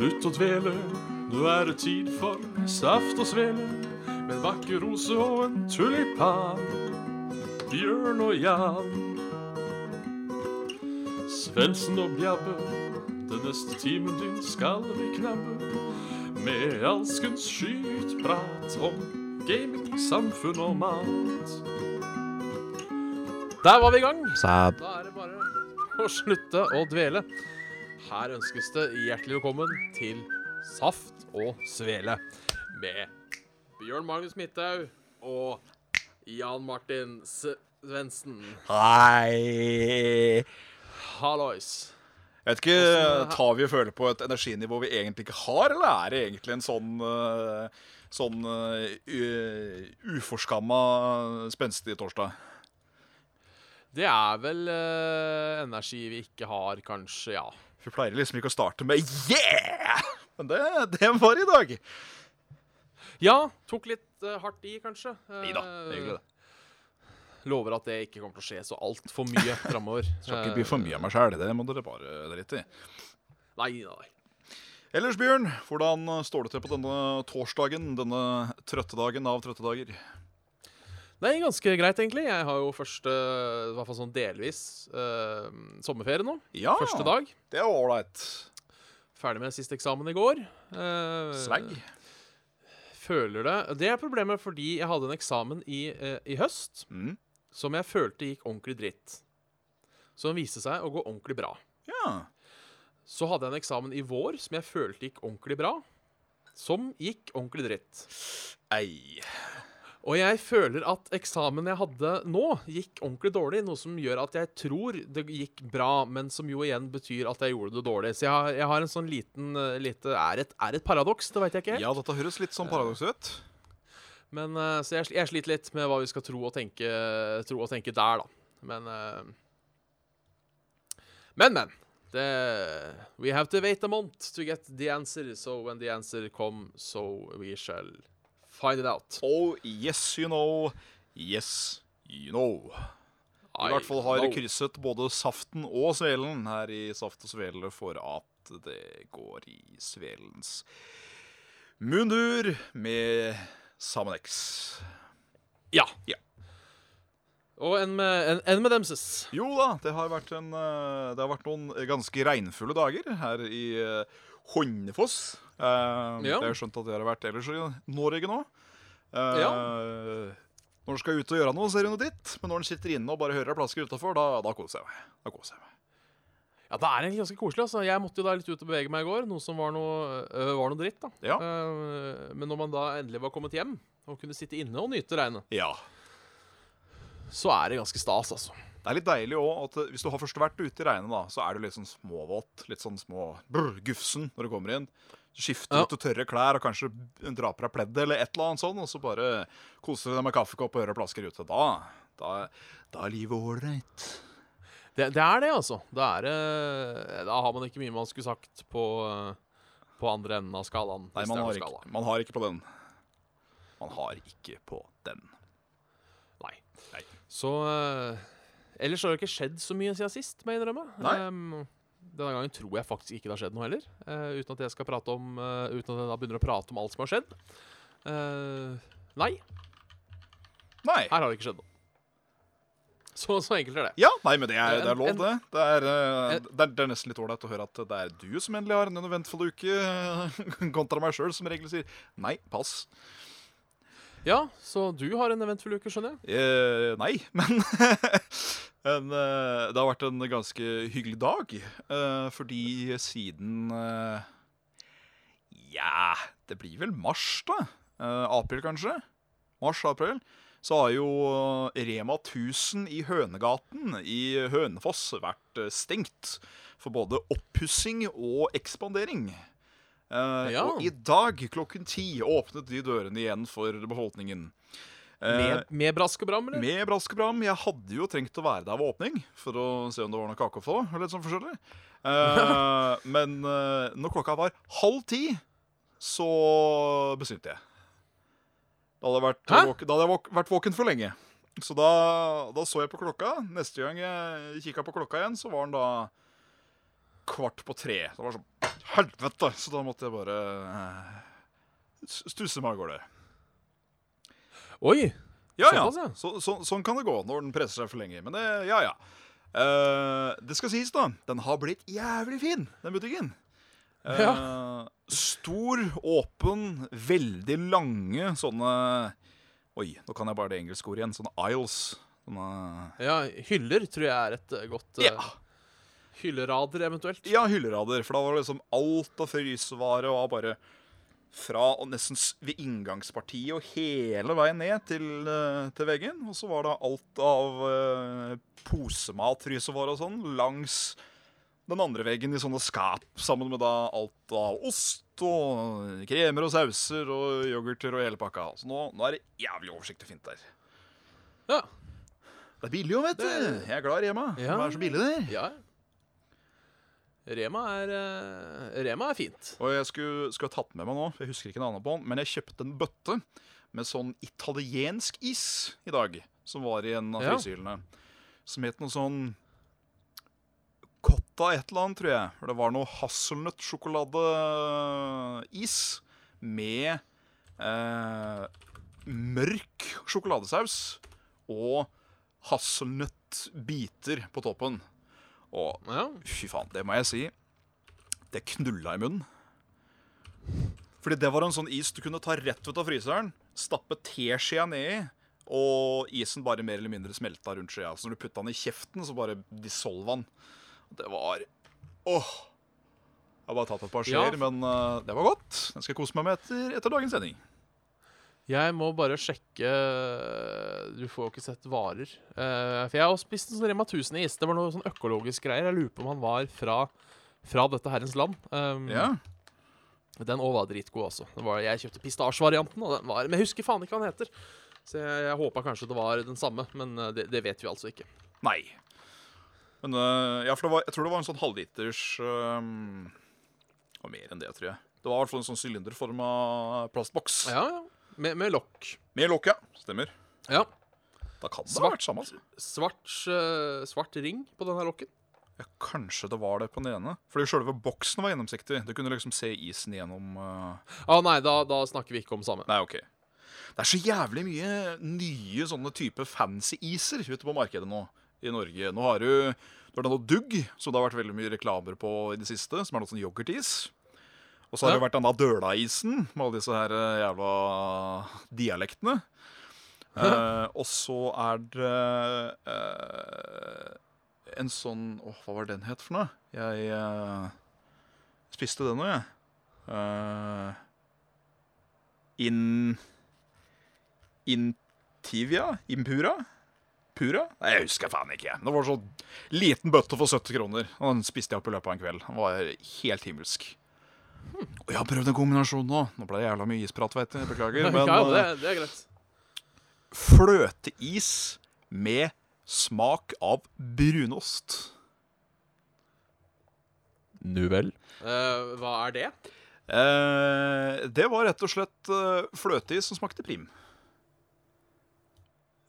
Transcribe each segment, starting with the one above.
Slutt å dvele, nå er det tid for saft og svele. Med en vakker rose og en tulipan. Bjørn og Jan. Svendsen og Bjabbe, den neste timen din skal vi knabbe. Med alskens skytprat om gaming, samfunn og mat. Der var vi i gang. Sad. Da er det bare å slutte å dvele. Her ønskes det hjertelig velkommen til Saft og Svele med Bjørn Magnus Midthaug og Jan Martin Svendsen. Hei. Hallois. Jeg vet ikke, Tar vi og føler på et energinivå vi egentlig ikke har, eller er det egentlig en sånn uh, Sånn uh, uforskamma spenstig torsdag? Det er vel uh, energi vi ikke har, kanskje, ja. Vi pleier liksom ikke å starte med 'yeah', men det, det var i dag. Ja, tok litt uh, hardt i, kanskje. Nei da, hyggelig, det. Lover at det ikke kommer til å skje så altfor mye framover. Skal ikke bli for mye av meg sjæl, det må dere bare drite i. Nei, nei. Ellers, Bjørn, hvordan står det til på denne torsdagen? Denne trøtte dagen av trøtte dager? Nei, ganske greit, egentlig. Jeg har jo første, i hvert fall sånn delvis, eh, sommerferie nå. Ja, Første dag. Det er ålreit. Ferdig med siste eksamen i går. Eh, Slag. Føler det Det er problemet fordi jeg hadde en eksamen i, eh, i høst Mm. som jeg følte gikk ordentlig dritt. Som viste seg å gå ordentlig bra. Ja. Så hadde jeg en eksamen i vår som jeg følte gikk ordentlig bra. Som gikk ordentlig dritt. Ei. Og jeg føler at eksamen jeg hadde nå, gikk ordentlig dårlig. Noe som gjør at jeg tror det gikk bra, men som jo igjen betyr at jeg gjorde det dårlig. Så jeg har, jeg har en sånn liten eh, lite Er det et, er et paradoks? Det veit jeg ikke helt. Ja, dette høres litt sånn paradoks ut. Men, eh, så jeg, jeg sliter litt med hva vi skal tro og tenke, tro og tenke der, da. Men eh, Men, men. The, we have to wait a month to get the answer. So when the answer come, so we shall find it out. Oh, yes you know. Yes you know. I I hvert fall har know. krysset både saften og svelen her i Saft og Svele for at det går i svelens mundur med Samenex. Ja. Ja. Og en med, en, en med demses. Jo da, det har vært, en, eh, det har vært noen ganske regnfulle dager her i eh, Honnefoss. Eh, Ja. Det har jeg skjønt at dere har vært ellers i Norge nå. Eh, Når du skal ut og gjøre noe, ser du noe dritt. Men når en sitter inne og bare hører plasker utafor, da, da koser jeg meg. Da koser jeg meg. Ja, det er egentlig ganske koselig. altså. Jeg måtte jo da litt ut og bevege meg i går, noe som var noe, øh, var noe dritt. da. Ja. Uh, men når man da endelig var kommet hjem og kunne sitte inne og nyte regnet, Ja. så er det ganske stas, altså. Det er litt deilig òg at eh, hvis du har først vært ute i regnet, da, så er du litt sånn småvåt. Litt sånn små brr, gufsen når du kommer inn. Skifter Ja. ut til tørre klær og kanskje drar på deg pleddet eller et eller annet sånt, og så bare koser du deg med kaffekopp og hører plasker ute. Da, da, da er livet ålreit. Det, det er det, altså. Da, er da har man ikke mye man skulle sagt på, på andre enden av skalaen. Nei, man har, skala. ikke, man har ikke på den. Man har ikke på den. Nei. Nei. Så øh, Ellers har det ikke skjedd så mye siden sist, må jeg innrømme. Nei. Ehm, denne gangen tror jeg faktisk ikke det har skjedd noe heller. Uh, uten at jeg skal prate om uh, Uten at jeg da begynner å prate om alt som har skjedd. Eh, nei, Nei. her har det ikke skjedd noe. Så, så enkelt er det. Ja, nei, men det er, det er lov, en- det. Det er, en- det er, det er nesten litt ålreit å høre at det er du som endelig har en eventfull uke, kontra meg sjøl, som regel sier nei, pass. Ja, så du har en eventfull uke, skjønner jeg. Eh, nei, men Men eh, det har vært en ganske hyggelig dag. eh, fordi siden eh, Ja, det blir vel mars, da. April, kanskje. Mars-april. Så har jo Rema 1000 i Hønegaten i Hønefoss vært stengt for både oppussing og ekspandering. Ja. Og i dag klokken ti åpnet de dørene igjen for befolkningen. Eh, Med, med brask og bram, eller? med brask og bram. Jeg hadde jo trengt å være der ved åpning for å se om det var noe kake å få. Eller litt sånn forskjellig. Eh, men eh, når klokka var halv ti, så besvimte jeg. Da hadde jeg vært, våken, hadde jeg vært våken for lenge. Så da, da så jeg på klokka. Neste gang jeg kikka på klokka igjen, så var den da kvart på tre. Det var sånn Helvete! Så da måtte jeg bare stusse meg av gårde. Oi! Ja, ja. Såpass. Så, så, sånn kan det gå når den presser seg for lenge. Men det, ja, ja. Uh, det skal sies, da. Den har blitt jævlig fin, den butikken. Eh, Stor, åpen, veldig lange sånne Oi, nå kan jeg bare det engelske ordet igjen. Sånne aisles. Sånne Ja, hyller tror jeg er et eh, godt Ja. Hyllerader, eventuelt. Ja, hyllerader. For da var det liksom alt av frysevare var bare fra og nesten ved inngangspartiet og hele veien ned til, eh, til veggen. Og så var det alt av uh, posemat, frysevare og sånn, langs den andre veggen i sånne skap. Sammen med da alt av ost og kremer og sauser og yoghurter og hele pakka. Så nå, nå er det jævlig oversikt og fint der. Ja. Det er billig jo, vet du. Jeg er glad i Rema. Ja. Det er så billig der. ja. Rema er eh, Rema er fint. Og jeg skulle, skulle ha tatt med meg nå, for jeg husker ikke navnet på den, men jeg kjøpte en bøtte med sånn italiensk is i dag, som var i en av Ja. Som het noe sånn Cotta et eller annet, tror jeg. For det var noe hasselnøttsjokoladeis med eh, mørk sjokoladesaus og hasselnøttbiter på toppen. Og. Fy faen, det må jeg si. Det knulla i munnen. Fordi det var en sånn is du kunne ta rett ut av fryseren, stappe teskjea nedi, og isen bare mer eller mindre smelta rundt skjea. Så når du putta den i kjeften, så bare dissolva den. Det var Åh! Jeg har bare tatt et par skjeer, Ja. men uh, det var godt. Den skal jeg kose meg med etter, etter dagens sending. Jeg må bare sjekke Du får jo ikke sett varer. Uh, for jeg har også spist en sånn Rema 1000-is. Det var noe sånn økologisk greier. Jeg lurer på om han var fra, fra dette herrens land. Um, Ja. Den òg var dritgod, altså. Det var, jeg kjøpte pistasjevarianten, og den var Men jeg husker faen ikke hva den heter. Så jeg, jeg håpa kanskje det var den samme, men eh, det, det vet vi altså ikke. Nei. Men uh, ja, var, jeg tror det var en sånn halvliters um, Og mer enn det, tror jeg. Det var i hvert fall en sånn sylinderforma plastboks. Ja, ja. Med, med lokk. Med lokk, ja. Stemmer. Ja. Da kan det Svart. ha vært samme. Altså. Svart, eh, svart ring på denne lokken. Ja, kanskje det var det på den ene. Fordi selve boksen var gjennomsiktig. Du kunne liksom se isen gjennom uh... Ah, nei, da, da snakker vi ikke om samme. Nei, OK. Det er så jævlig mye nye sånne type fancy iser ute på markedet nå i Norge. Nå har du, du har denne Dugg, som det har vært veldig mye reklamer på i det siste, som er noe sånn yoghurtis. Og så har det vært denne Døla-isen med alle disse her eh, jævla dialektene. Uh, og så er det uh, en sånn Åh, hva var den het for noe? Jeg uh, spiste den òg, jeg. Uh, in... Intivia? Impura? Pura? Nei, jeg husker faen ikke. Det var sånn liten bøtte for 70 kroner. Og den spiste jeg opp i løpet av en kveld. Den var helt himmelsk. Og jeg har prøvd en kombinasjon nå. Nå ble det jævla mye isprat, vet du. Beklager. Men ja, det, eh, det er greit. fløteis med smak av brunost. Nu vel. Eh, hva er det? Eh, det var rett og slett eh, fløteis som smakte prim.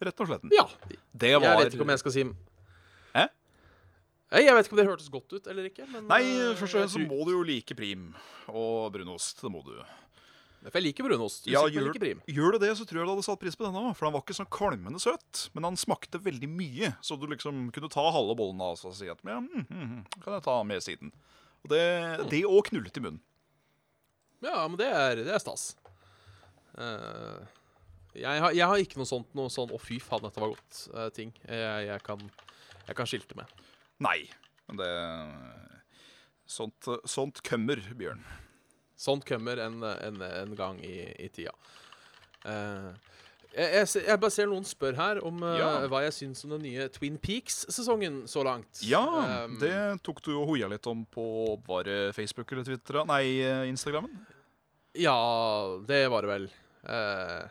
Rett og slett. Ja. Det Jeg vet ikke om jeg skal si Jeg vet ikke om det hørtes godt ut eller ikke. Men, Nei, eh, først og fremst så må du jo like prim og brunost. Det må du. For jeg liker brunost. Ja, gjør, liker prim. gjør du det, så tror jeg du hadde satt pris på denne òg. For den var ikke sånn kvalmende søt, men han smakte veldig mye. Så du liksom kunne ta halve bollen av og si at ja, mm, mm, mm, kan jeg ta med siden. Og det, det òg knullet i munnen. Ja, men det er, det er stas. Uh, jeg, har, jeg har ikke noe sånt noe sånn 'Å, fy faen, dette var godt', eh, ting jeg, jeg, kan, jeg kan skilte med. Nei, men det Sånt, sånt kommer, Bjørn. Sånt kommer en, en, en gang i, i tida. Uh, jeg, jeg, jeg bare ser noen spør her om uh, Ja. hva jeg syns om den nye Twin Peaks-sesongen så langt. Ja, Um, det tok du og hoia litt om på Var det Facebook eller Twitter? Nei, Instagrammen? Ja, det var det vel. Uh,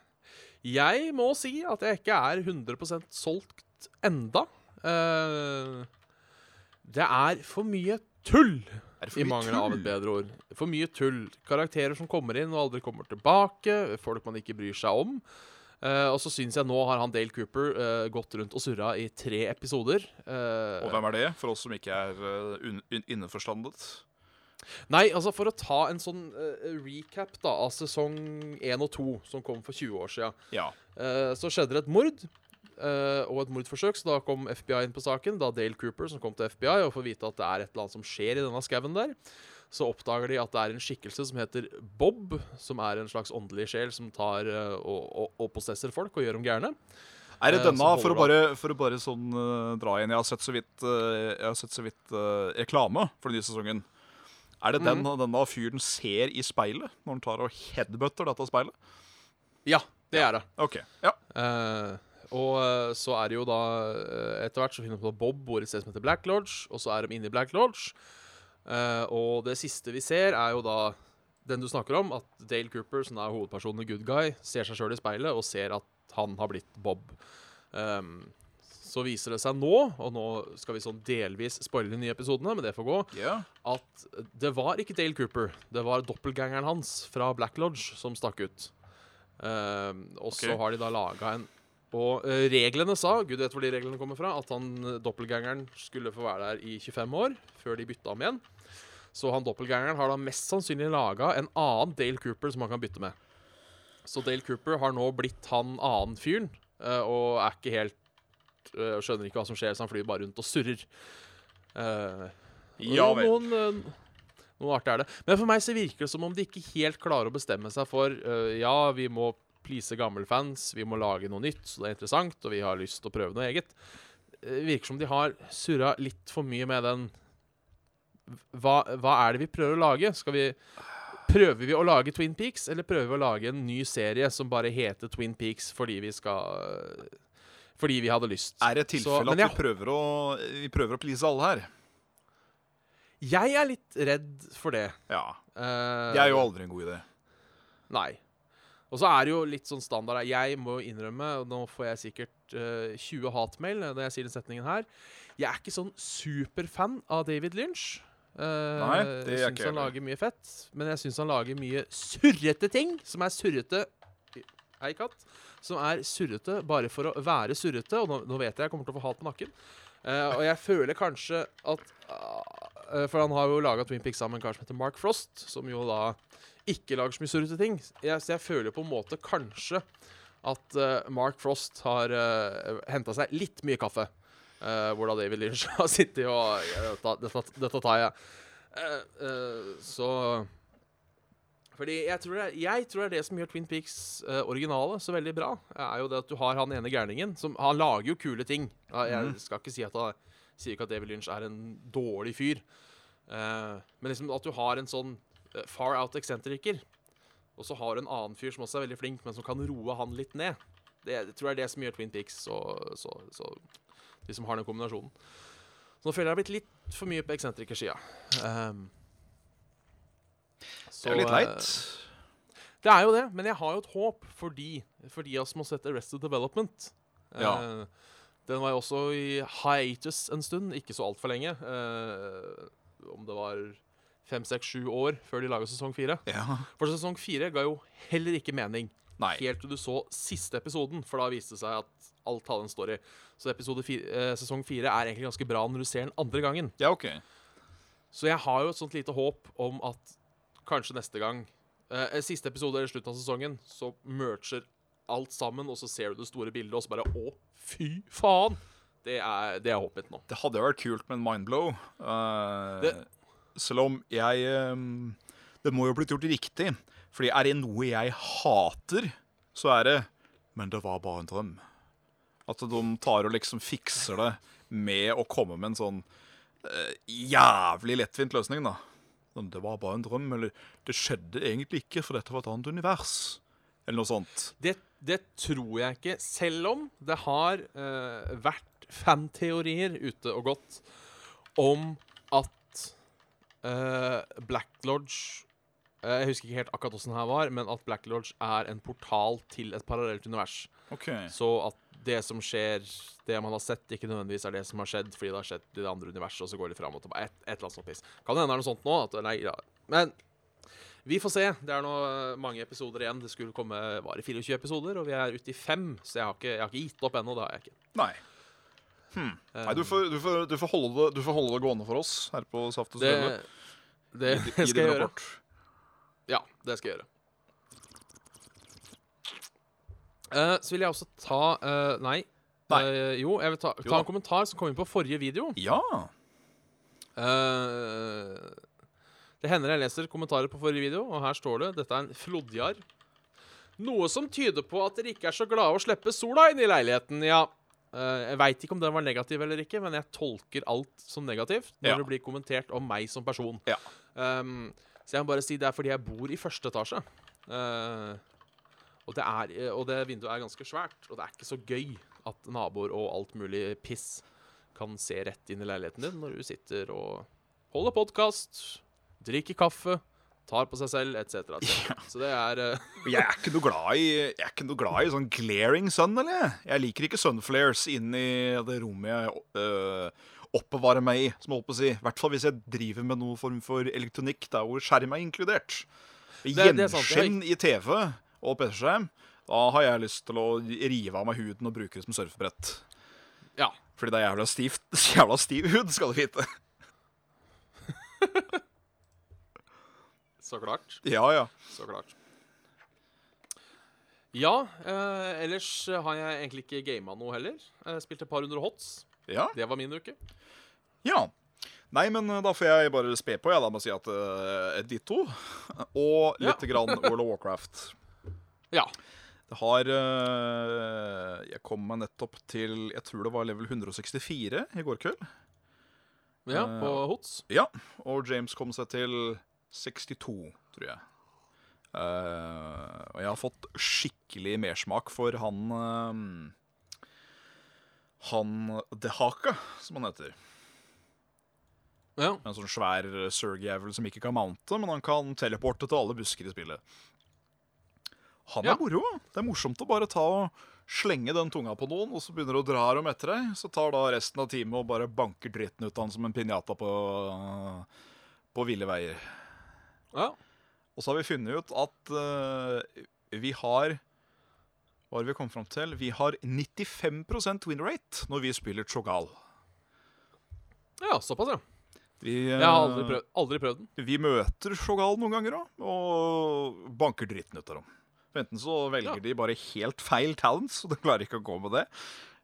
jeg må si at jeg ikke er 100% solgt enda. Eh, det er for mye tull, i mangel av et bedre ord. For mye tull. Karakterer som kommer inn og aldri kommer tilbake. Folk man ikke bryr seg om. Uh, og så syns jeg nå har han Dale Cooper uh, gått rundt og surra i tre episoder. Uh, Og hvem er det, for oss som ikke er un? Nei, altså for å ta en sånn recap da av sesong 1 og 2, som kom for 20 år sia, Ja. så skjedde det et mord. Eh, og et mordforsøk, så da kom FBI inn på saken. Da Dale Cooper som kom til FBI og får vite at det er et eller annet som skjer i denne skauen der. Så oppdager de at det er en skikkelse som heter Bob, som er en slags åndelig sjel som tar uh, og, og, og possesser folk og gjør dem gærne. Er det Eh, denne, for å bare, for å bare sånn uh, dra inn Jeg har sett så vidt, uh, jeg har sett så vidt uh, reklame for den nye sesongen. Er det den denne fyren ser i speilet når han tar og headbutter dette speilet? Ja, det er det. OK. Ja. Og eh, så er det jo da eh, Etter hvert så finner de på at Bob bor et sted som heter Black Lodge, og så er de inne i Black Lodge. Uh, og det siste vi ser, er jo da den du snakker om, at Dale Cooper, som er hovedpersonen i Good Guy, ser seg sjøl i speilet og ser at han har blitt Bob. Um, så viser det seg nå, og nå skal vi sånn delvis spoile de nye episodene, men det får gå, yeah. at det var ikke Dale Cooper. Det var doppelgangeren hans fra Black Lodge som stakk ut. Um, og så har de da laga en Og eh, reglene sa, gud vet hvor de reglene kommer fra, at han eh, doppelgangeren skulle få være der i 25 år før de bytta ham igjen. Så han doppelgangeren har da mest sannsynlig laga en annen Dale Cooper som han kan bytte med. Så Dale Cooper har nå blitt han annen fyren, eh, og er ikke helt eh, Skjønner ikke hva som skjer, så han flyr bare rundt og surrer. Ja vel. Noen, noe artig er det. Men for meg så virker det som om de ikke helt klarer å bestemme seg for Ja, vi må please gammelfans, vi må lage noe nytt, så det er interessant, og vi har lyst til å prøve noe eget. Det virker som de har surra litt for mye med den hva, hva er det vi prøver å lage? Skal vi Prøver vi å lage Twin Peaks, eller prøver vi å lage en ny serie som bare heter Twin Peaks fordi vi skal Fordi vi hadde lyst? Er det tilfelle at jeg- vi prøver å, vi prøver å please alle her? Jeg er litt redd for det. Ja. Eh, Det er jo aldri en god idé. Nei. Og så er det jo litt sånn standard. Jeg må innrømme, og nå får jeg sikkert uh, 20 hatmail når jeg sier den setningen her Jeg er ikke sånn superfan av David Lynch. Uh, Nei, det er jeg ikke syns han lager mye fett, men jeg syns han lager mye surrete ting som er surrete Hei, katt. Som er surrete bare for å være surrete, og nå, nå vet jeg jeg kommer til å få hat på nakken. Uh, og jeg føler kanskje at uh, For han har jo laga Twin Pics sammen med en kar som heter Mark Frost, som jo da ikke lager så mye surrete ting. Jeg, så jeg føler på en måte kanskje at uh, Mark Frost har uh, henta seg litt mye kaffe. Uh, hvor da David Lynch har sittet og ja, dette, dette, dette tar jeg. Uh, eh, så Fordi jeg tror, det jeg tror det er det som gjør Twin Peaks eh, originale så veldig bra. er jo det at du har han ene gærningen. Som, han lager jo kule ting. Jeg skal ikke si at han sier ikke at David Lynch er en dårlig fyr. Eh, men liksom at du har en sånn eh, far out eksentriker, og så har du en annen fyr som også er veldig flink, men som kan roe han litt ned. Det, jeg tror jeg er det som gjør Twin Peaks så, så, så De som har den kombinasjonen. Så nå føler jeg det har blitt litt for mye på eksentrikersida. Um, Det er litt eh, leit. det er jo det, men jeg har jo et håp for de, for de som har sett Arrested Development. Ja. Uh, den var jo også i hiatus en stund, ikke så altfor lenge. Uh, om det var fem, seks, sju år før de laga sesong fire. Ja. For sesong fire ga jo heller ikke mening. Nei. Helt til du så siste episoden, for da viste det seg at alt hadde en story. Så episode fi- eh, sesong fire er egentlig ganske bra når du ser den andre gangen. Ja, OK. Så jeg har jo et sånt lite håp om at kanskje neste gang eh, Siste episode eller slutten av sesongen, så merger alt sammen, og så ser du det store bildet, og så bare Å, fy faen! Det er, det er håpet mitt nå. Det hadde jo vært kult med en mindblow. Uh... Det- selv om jeg ehm, Det må jo blitt gjort riktig. Fordi er det noe jeg hater, så er det Men det var bare en drøm. At de tar og liksom fikser det med å komme med en sånn uh, jævlig lettvint løsning, da. Men det var bare en drøm, eller det skjedde egentlig ikke, for dette var et annet univers. Eller noe sånt. Det, det tror jeg ikke, selv om det har uh, vært fanteorier ute og gått om at eh, Black Lodge eh, Jeg husker ikke helt akkurat åssen det her var, men at Black Lodge er en portal til et parallelt univers. Okay. Så at det som skjer, det man har sett, ikke nødvendigvis er det som har skjedd fordi det har skjedd i det andre universet, og så går de fram og tilbake. Et, et eller annet sånt piss. Kan det hende det er noe sånt nå? At, nei, ja. Men Vi får se. Det er nå eh, mange episoder igjen. Det skulle komme var det 24 episoder, og vi er ute i fem, så jeg har ikke, jeg har ikke gitt opp ennå. Det har jeg ikke. Nei. Hmm. Nei, du får, du, får, du, får holde det, du får holde det gående for oss her på Saft og Det, Svele. det I- i skal jeg gjøre. Ja, det skal jeg gjøre. Uh, så vil jeg også ta uh, Nei. Nei. Uh, jo, jeg vil ta, ta en kommentar som kom inn på forrige video. Ja. Eh, det hender jeg leser kommentarer på forrige video, og her står det Dette er en flodjar. Noe som tyder på at dere ikke er så glade å slippe sola inn i leiligheten. Ja. Eh, jeg veit ikke om den var negativ eller ikke, men jeg tolker alt som negativt når Ja. det blir kommentert om meg som person. Ja. Um, så jeg må bare si det er fordi jeg bor i første etasje. Uh, og, det er, eh, og det vinduet er ganske svært, og det er ikke så gøy at naboer og alt mulig piss kan se rett inn i leiligheten din når du sitter og holder podkast, drikker kaffe, tar på seg selv, etc. etc. Så det er uh... Jeg er ikke noe glad i Jeg er ikke noe glad i sånn glaring sun, eller? Jeg liker ikke sunflares inn i det rommet jeg uh, oppbevarer meg i, som jeg holdt på å si. I hvert fall hvis jeg driver med noen form for elektronikk der hvor skjerm er inkludert. Er Gjenskinn i TV og PC-skjerm, da har jeg lyst til å rive av meg huden og bruke det som surfebrett. Ja. Fordi det er jævla stivt. Jævla stiv hud, skal du vite. Så klart. Ja, ja. Så klart. Ja, eh, ellers har jeg egentlig ikke gama noe heller. Jeg spilte et par hundre hots. Ja. Det var min uke. Ja. Nei, men eh, da får jeg bare spe på, jeg, da, med å si at uh, ditto. Og Ja. grann World of Warcraft. Ja. Det har uh, Jeg kom meg nettopp til Jeg tror det var level 164 i går kveld. ja på hots. Ja, og James kom seg til 62, tror jeg. Uh, og jeg har fått skikkelig mersmak for han uh, Han Dehaka, som han heter. Ja. En sånn svær surg-jævel som ikke kan mounte, men han kan teleporte til alle busker i spillet. Han er Ja. moro. Det er morsomt å bare ta og slenge den tunga på noen, og så begynner du å dra dem etter deg. Så tar da resten av teamet og bare banker dritten ut av han som en pinjata på, på ville veier. Ja. Og så har vi funnet ut at uh, vi har Hva har vi kommet fram til? Vi har 95 win rate når vi spiller Chogal. Ja, såpass, ja. Vi, Jeg har aldri eh, prøvd, aldri prøvd den. Vi møter Chogal noen ganger òg, og banker dritten ut av dem. Enten så velger Ja. de bare helt feil talents, og de klarer ikke å gå med det.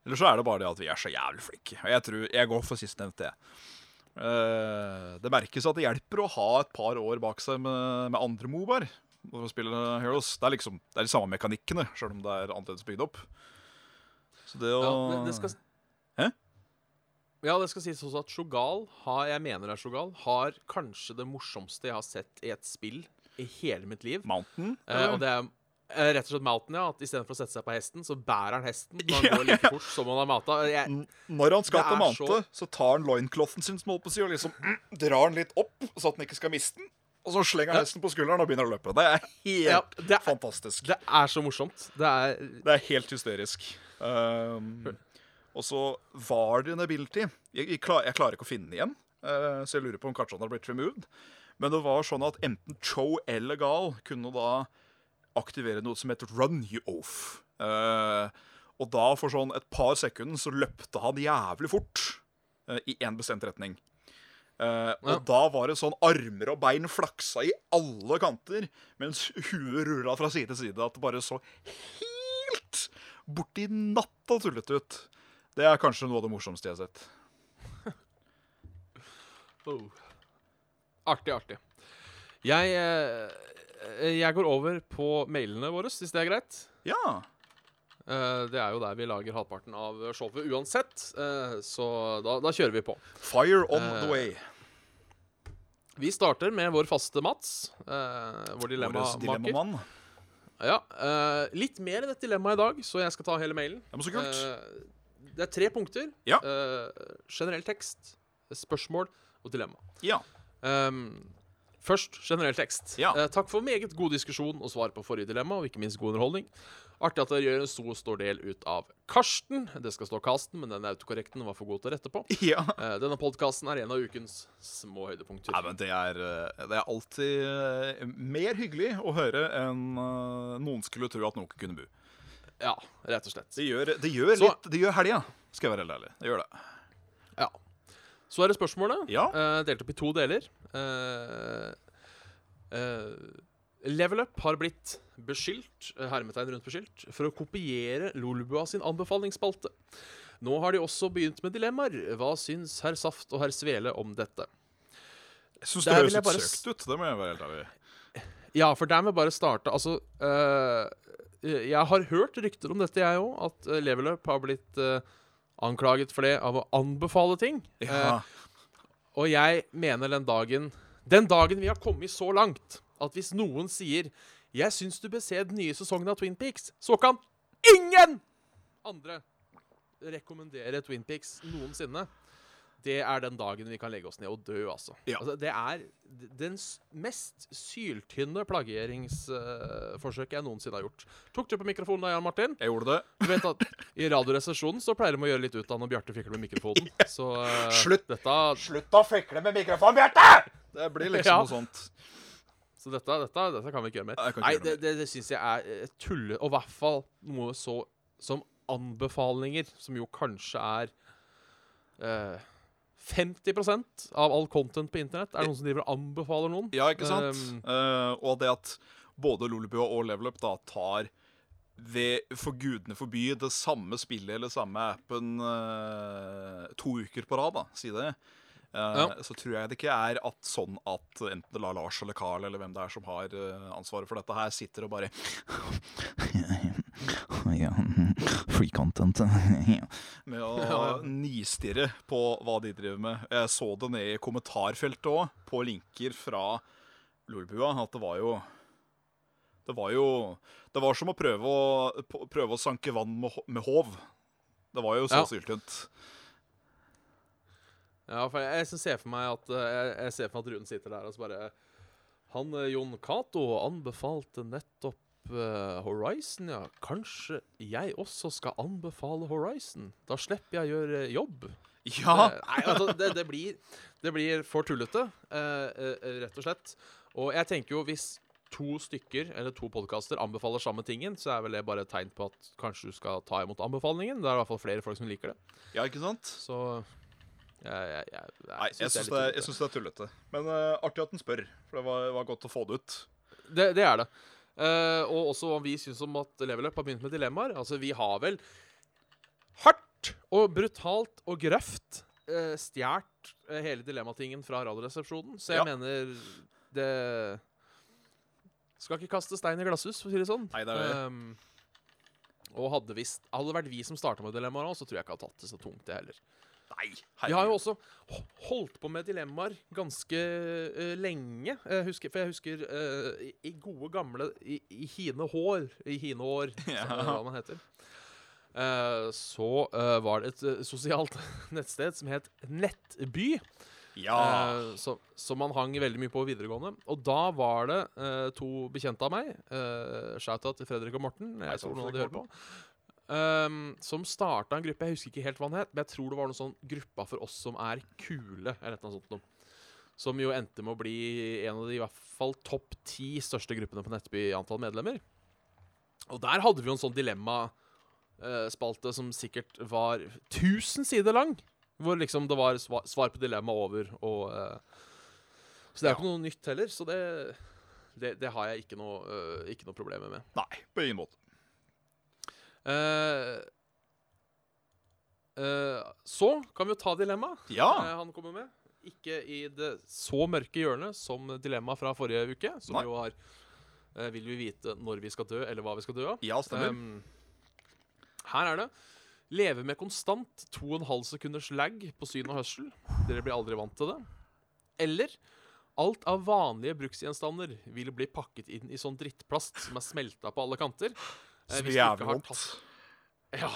Eller så er det bare det at vi er så jævlig flinke. Og jeg tror jeg går for sistnevnte. Uh, det merkes at det hjelper å ha et par år bak seg med, med andre Mobar Når man spiller Heroes. Det er liksom det er de samme mekanikkene, sjøl om det er annerledes bygd opp. Så det å Ja, det, det skal, Hæ? Ja, det skal sies også at Shogal har, jeg mener det er Shogal, har kanskje det morsomste jeg har sett i et spill i hele mitt liv. Mountain Eh, og det er eh, rett og slett Mountain, ja. At istedenfor å sette seg på hesten, så bærer han hesten når han går like fort som han har mata. Når han skal til mante, så... tar han loinclothen sin som på si, og liksom mm, drar den litt opp, så at han ikke skal miste den. Og så slenger han hesten på skulderen og begynner å løpe. Det er helt ja, det, er, fantastisk. det er så morsomt. Det er Det er helt hysterisk. Um, og så var det en ability jeg, jeg, klar, jeg klarer ikke å finne den igjen, uh, så jeg lurer på om kanskje han har blitt removed. Men det var sånn at enten Cho eller Gal kunne da aktivere noe som heter run you off. Uh, og da for sånn et par sekunder så løpte han jævlig fort uh, i én bestemt retning. Uh, og Ja. da var det sånn armer og bein flaksa i alle kanter, mens huet rulla fra side til side. At det bare så helt borti natta tullete ut. Det er kanskje noe av det morsomste jeg har sett. oh. Artig, artig. Jeg, eh, jeg går over på mailene våre, hvis det er greit. Ja. Uh, det er jo der vi lager halvparten av showet uansett, uh, så da, da kjører vi på. Fire on the Eh, way. Vi starter med vår faste Mats, eh, vår dilemmamaker. dilemmamann. Ja, eh, litt mer enn et dilemma i dag, så jeg skal ta hele mailen. Ja, men så kult. Eh, det er tre punkter. Ja. Eh, generell tekst, spørsmål og dilemma. Ja. Um, Først generell tekst. Ja. Eh, takk for meget god diskusjon og svar på forrige dilemma, og ikke minst god underholdning. Artig at dere gjør en stor, stor del ut av Karsten. Det skal stå Karsten, men den autokorrekten var for god til å rette på. Ja. Eh, denne podkasten er en av ukens små høydepunkter. Nei, men det er, eh, det er alltid eh, mer hyggelig å høre enn eh, noen skulle tro at noen kunne bu. Ja, rett og slett. Det gjør, det gjør, Så- litt, det gjør helga, skal jeg være helt ærlig. Det gjør det. Ja. Så er det spørsmålet. Ja. Uh, delt opp i to deler. Uh, uh, Level Up har blitt beskyldt, hermetegn rundt beskyldt, for å kopiere Lolbua sin anbefalingsspalte. Nå har de også begynt med dilemmaer. Hva syns herr Saft og herr Svele om dette? Jeg syns det høres litt bare søkt ut. Det må jeg være helt ærlig. Ja, for der må jeg bare starte Altså Jeg har hørt rykter om dette, jeg òg. At Level Up har blitt anklaget for det av å anbefale ting. Eh, Og jeg mener den dagen Den dagen vi har kommet så langt at hvis noen sier 'Jeg syns du bør se den nye sesongen av Twin Peaks', så kan ingen andre rekommendere Twin Peaks noensinne. Det er den dagen vi kan legge oss ned og dø, altså. Ja. altså det er den mest syltynne plagieringsforsøket jeg noensinne har gjort. Tok du på mikrofonen da, Jan Martin? Jeg gjorde det. Du vet at I Radioresepsjonen så pleier de å gjøre litt ut av når Bjarte fikler med mikrofonen. Så uh, Slutt. dette Slutt å fikle med mikrofonen, Bjarte! Det blir liksom Ja. noe sånt. Så dette, dette, dette kan vi ikke gjøre mer. Ikke Nei, gjøre det, det, det syns jeg er eh, tulle. Og i hvert fall noe så som anbefalinger, som jo kanskje er eh, 50% av all content på internett. Er det noen som driver og anbefaler noen? Ja, ikke sant? Um, uh, og det at både Lolebua og Level Up da tar ved for gudene forby det samme spillet eller samme appen uh, to uker på rad, da, si det. Eh, Ja. Så tror jeg det ikke er at sånn at enten det er Lars eller Carl eller hvem det er som har eh, ansvaret for dette her, sitter og bare Ja, free content. med å Ja. nistirre på hva de driver med. Jeg så det nede i kommentarfeltet òg, på linker fra Lolbua, at det var jo Det var jo Det var som å prøve å, prøve å sanke vann med, med håv. Det var jo så Ja. syltynt. Ja, for jeg, jeg ser for meg at eh, jeg, jeg ser for meg at Rune sitter der og så bare Han eh, Jon Cato anbefalte nettopp uh, Horizon, ja. Kanskje jeg også skal anbefale Horizon? Da slipper jeg å gjøre jobb. Ja! Det, nei, altså, det, det, blir, det blir for tullete, uh, uh, rett og slett. Og jeg tenker jo hvis to stykker eller to podkaster anbefaler samme tingen, så er vel det bare et tegn på at kanskje du skal ta imot anbefalingen. Det er i hvert fall flere folk som liker det. Ja, ikke sant? Så jeg, jeg, jeg, jeg, Nei, jeg syns det, det er tullete. Men uh, artig at den spør, for det var, var godt å få det ut. Det, det er det. Uh, og også hva vi syns om at Level Up har begynt med dilemmaer. Altså, vi har vel hardt og brutalt og grøft uh, stjålet uh, hele dilemmatingen fra Radioresepsjonen. Så jeg Ja. mener det Skal ikke kaste stein i glasshus, for å si det sånn. Nei, det er det. Um, og hadde, vist, hadde det vært vi som starta med dilemmaer òg, så tror jeg ikke jeg hadde tatt det så tungt, det heller. Nei, Vi har jo også holdt på med dilemmaer ganske uh, lenge. Jeg husker, for jeg husker uh, i, i gode gamle I, i hine hår I hine år, Ja. som det hva man heter. Uh, så var det et sosialt nettsted som het Nettby. Ja. Uh, som, som man hang veldig mye på videregående. Og da var det uh, to bekjente av meg, uh, shout-out til Fredrik og Morten, jeg tror noen av de hører på, ehm, som starta en gruppe. Jeg husker ikke helt hva den het, men jeg tror det var noen sånn 'Gruppa for oss som er kule', eller noe sånt noe. Som jo endte med å bli en av de i hvert fall topp ti største gruppene på Nettby i antall medlemmer. Og der hadde vi jo en sånn dilemmaspalte som sikkert var 1000 sider lang. Hvor liksom det var svar på dilemma over og uh, Så det er jo ikke noe nytt heller. Så det, det, det har jeg ikke noe, uh, ikke noe problemer med. Nei, på ingen måte. Eh, eh, så kan vi jo ta dilemmaet Ja. uh, han kommer med. Ikke i det så mørke hjørnet som dilemmaet fra forrige uke, som Nei. jo har Vil vi vite når vi skal dø, eller hva vi skal dø av? Ja, stemmer. Um, her er det. Leve med konstant 2,5 sekunders lag på syn og hørsel. Dere blir aldri vant til det. Eller alt av vanlige bruksgjenstander vil bli pakket inn i sånn drittplast som er smelta på alle kanter. Eh, Så hvis jævlig har vondt. tatt- Ja.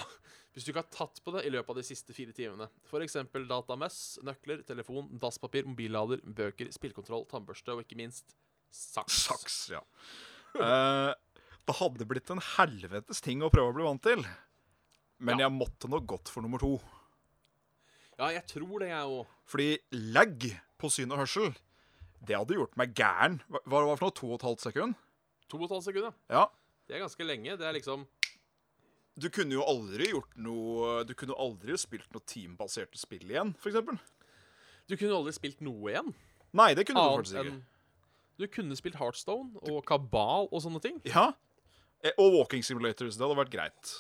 hvis du ikke har tatt på det i løpet av de siste fire timene. F.eks. datamess, nøkler, telefon, dasspapir, mobillader, bøker, spillkontroll, tannbørste og ikke minst saks. Saks, ja. uh, det hadde blitt en helvetes ting å prøve å bli vant til. Men Ja. jeg måtte nok gått for nummer to. Ja, jeg tror det, jeg òg. Fordi lag på syn og hørsel, det hadde gjort meg gæren. Hva hva var det for noe? To og et halvt sekund? To og et halvt sekund, ja. Ja. Det er ganske lenge. Det er liksom Du kunne jo aldri gjort noe Du kunne aldri spilt noe teambaserte spill igjen, eksempel. Du kunne aldri spilt noe igjen. Nei, det kunne du Annet faktisk ikke. Du kunne spilt Heartstone og Kabal og sånne ting. Ja. Eh, Og Walking Simulators. Det hadde vært greit.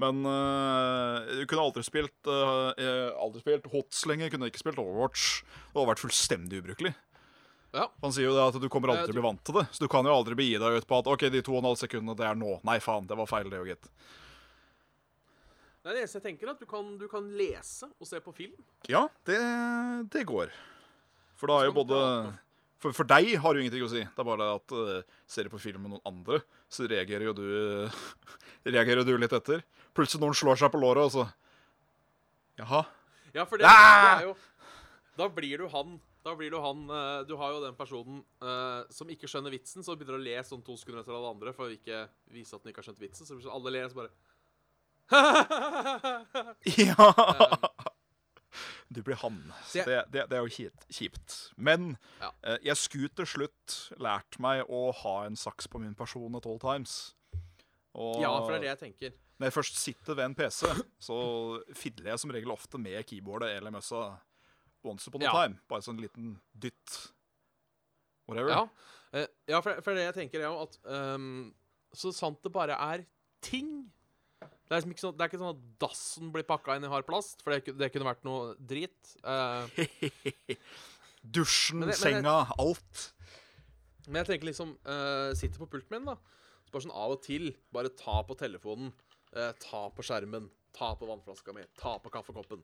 Men uh, du kunne aldri spilt uh, Aldri spilt Hots lenger. Kunne ikke spilt Overwatch. Det hadde vært fullstendig ubrukelig. Ja. Han sier jo det at du kommer aldri til å bli vant til det. Så du kan jo aldri begi deg ut på at OK, de to og en halv sekundene, det er nå. Nei, faen, det var feil, det jo, gitt. Nei, det eneste jeg tenker, er at du kan, du kan lese og se på film. Ja, det, det går. For da er jo både for, for deg har det jo ingenting å si. Det er bare det at uh, ser du på film med noen andre, så reagerer jo du Reagerer du litt etter. Plutselig noen slår seg på låret, og så Jaha. Ja, for det, det Ah! er jo Da blir du han Da blir du han eh, Du har jo den personen uh, som ikke skjønner vitsen, så begynner å le sånn to sekunder etter alle andre for å ikke vise at den ikke har skjønt vitsen. Så blir sånn, alle ler, så bare Ja! Du blir han. Det, det, det er jo kjipt. Men Ja. eh, jeg skulle til slutt lært meg å ha en saks på min person at all times. Og Ja, for det er det jeg tenker. når jeg først sitter ved en PC, så fidler jeg som regel ofte med keyboardet eller møssa once upon a Ja. time. Bare sånn liten dytt. Whatever. Ja, eh, ja for, for det jeg tenker, er jo at um, Så sant det bare er ting Det er, liksom ikke sånn, det er ikke sånn at dassen blir pakka inn i hard plast, for det, det kunne vært noe drit. Uh, Dusjen, Men det- men senga, alt. Men jeg tenker liksom uh, Sitter på pulten min, da. Så bare sånn av og til. Bare ta på telefonen. Uh, ta på skjermen. Ta på vannflaska mi. Ta på kaffekoppen.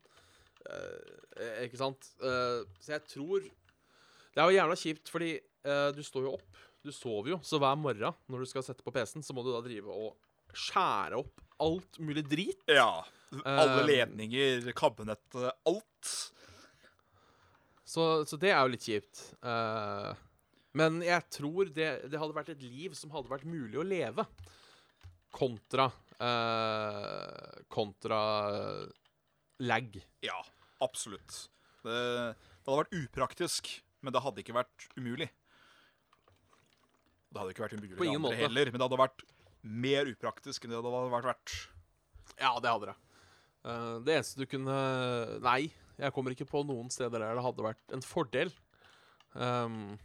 Eh, ikke sant? Eh, så jeg tror Det er jo jævla kjipt, fordi eh, du står jo opp. Du sover jo. Så hver morgen når du skal sette på PC-en, så må du da drive og skjære opp alt mulig drit. Ja. Alle ledninger, kabinett, alt. Så, så det er jo litt kjipt. Uh, men jeg tror det, det hadde vært et liv som hadde vært mulig å leve. Kontra uh, Kontra lag. Ja, absolutt. Det, det hadde vært upraktisk, men det hadde ikke vært umulig. Det hadde ikke vært umulig På ingen måte. heller, men det hadde vært mer upraktisk enn det hadde vært verdt. Ja, det hadde det. Uh, det eneste du kunne Nei, jeg kommer ikke på noen steder der det hadde vært en fordel. Um,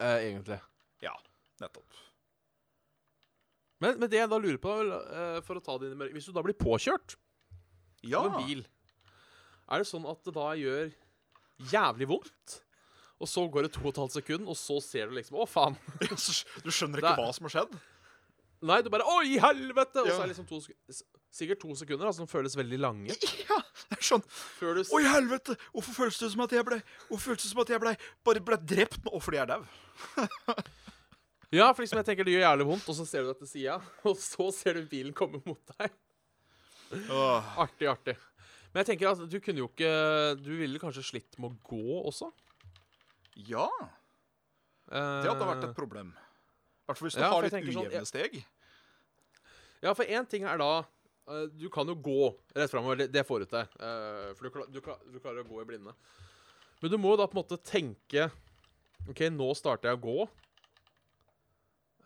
uh, egentlig. Ja, nettopp. Men, men det jeg da lurer på, eh, for å ta det inn i mørket Hvis du da blir påkjørt Ja. av en bil, er det sånn at det da gjør jævlig vondt? Og så går det to og et halvt sekund, og så ser du liksom Å, faen. Du skjønner ikke er... hva som har skjedd? Nei, du bare Å, i helvete! Og så er det liksom to sekunder Sikkert to sekunder, altså, som føles veldig lange. Ja, det er sånn Før du s- Oi, helvete! Hvorfor føles det som at jeg ble Hvorfor føles det som at jeg ble bare ble drept nå? Å, fordi jeg er dau. Ja, for liksom jeg tenker det gjør jævlig vondt, og så ser du det til sida, og så ser du bilen komme mot deg. Åh, Artig, artig. Men jeg tenker at du kunne jo ikke Du ville kanskje slitt med å gå også? Ja, det hadde vært et problem. I hvert fall hvis du Ja, har litt ujevne sånn, ujevne steg. Ja, for én ting er da eh, Du kan jo gå rett framover. Det, det får du til. eh, for du, du, du klarer å gå i blinde. Men du må jo da på en måte tenke OK, nå starter jeg å gå.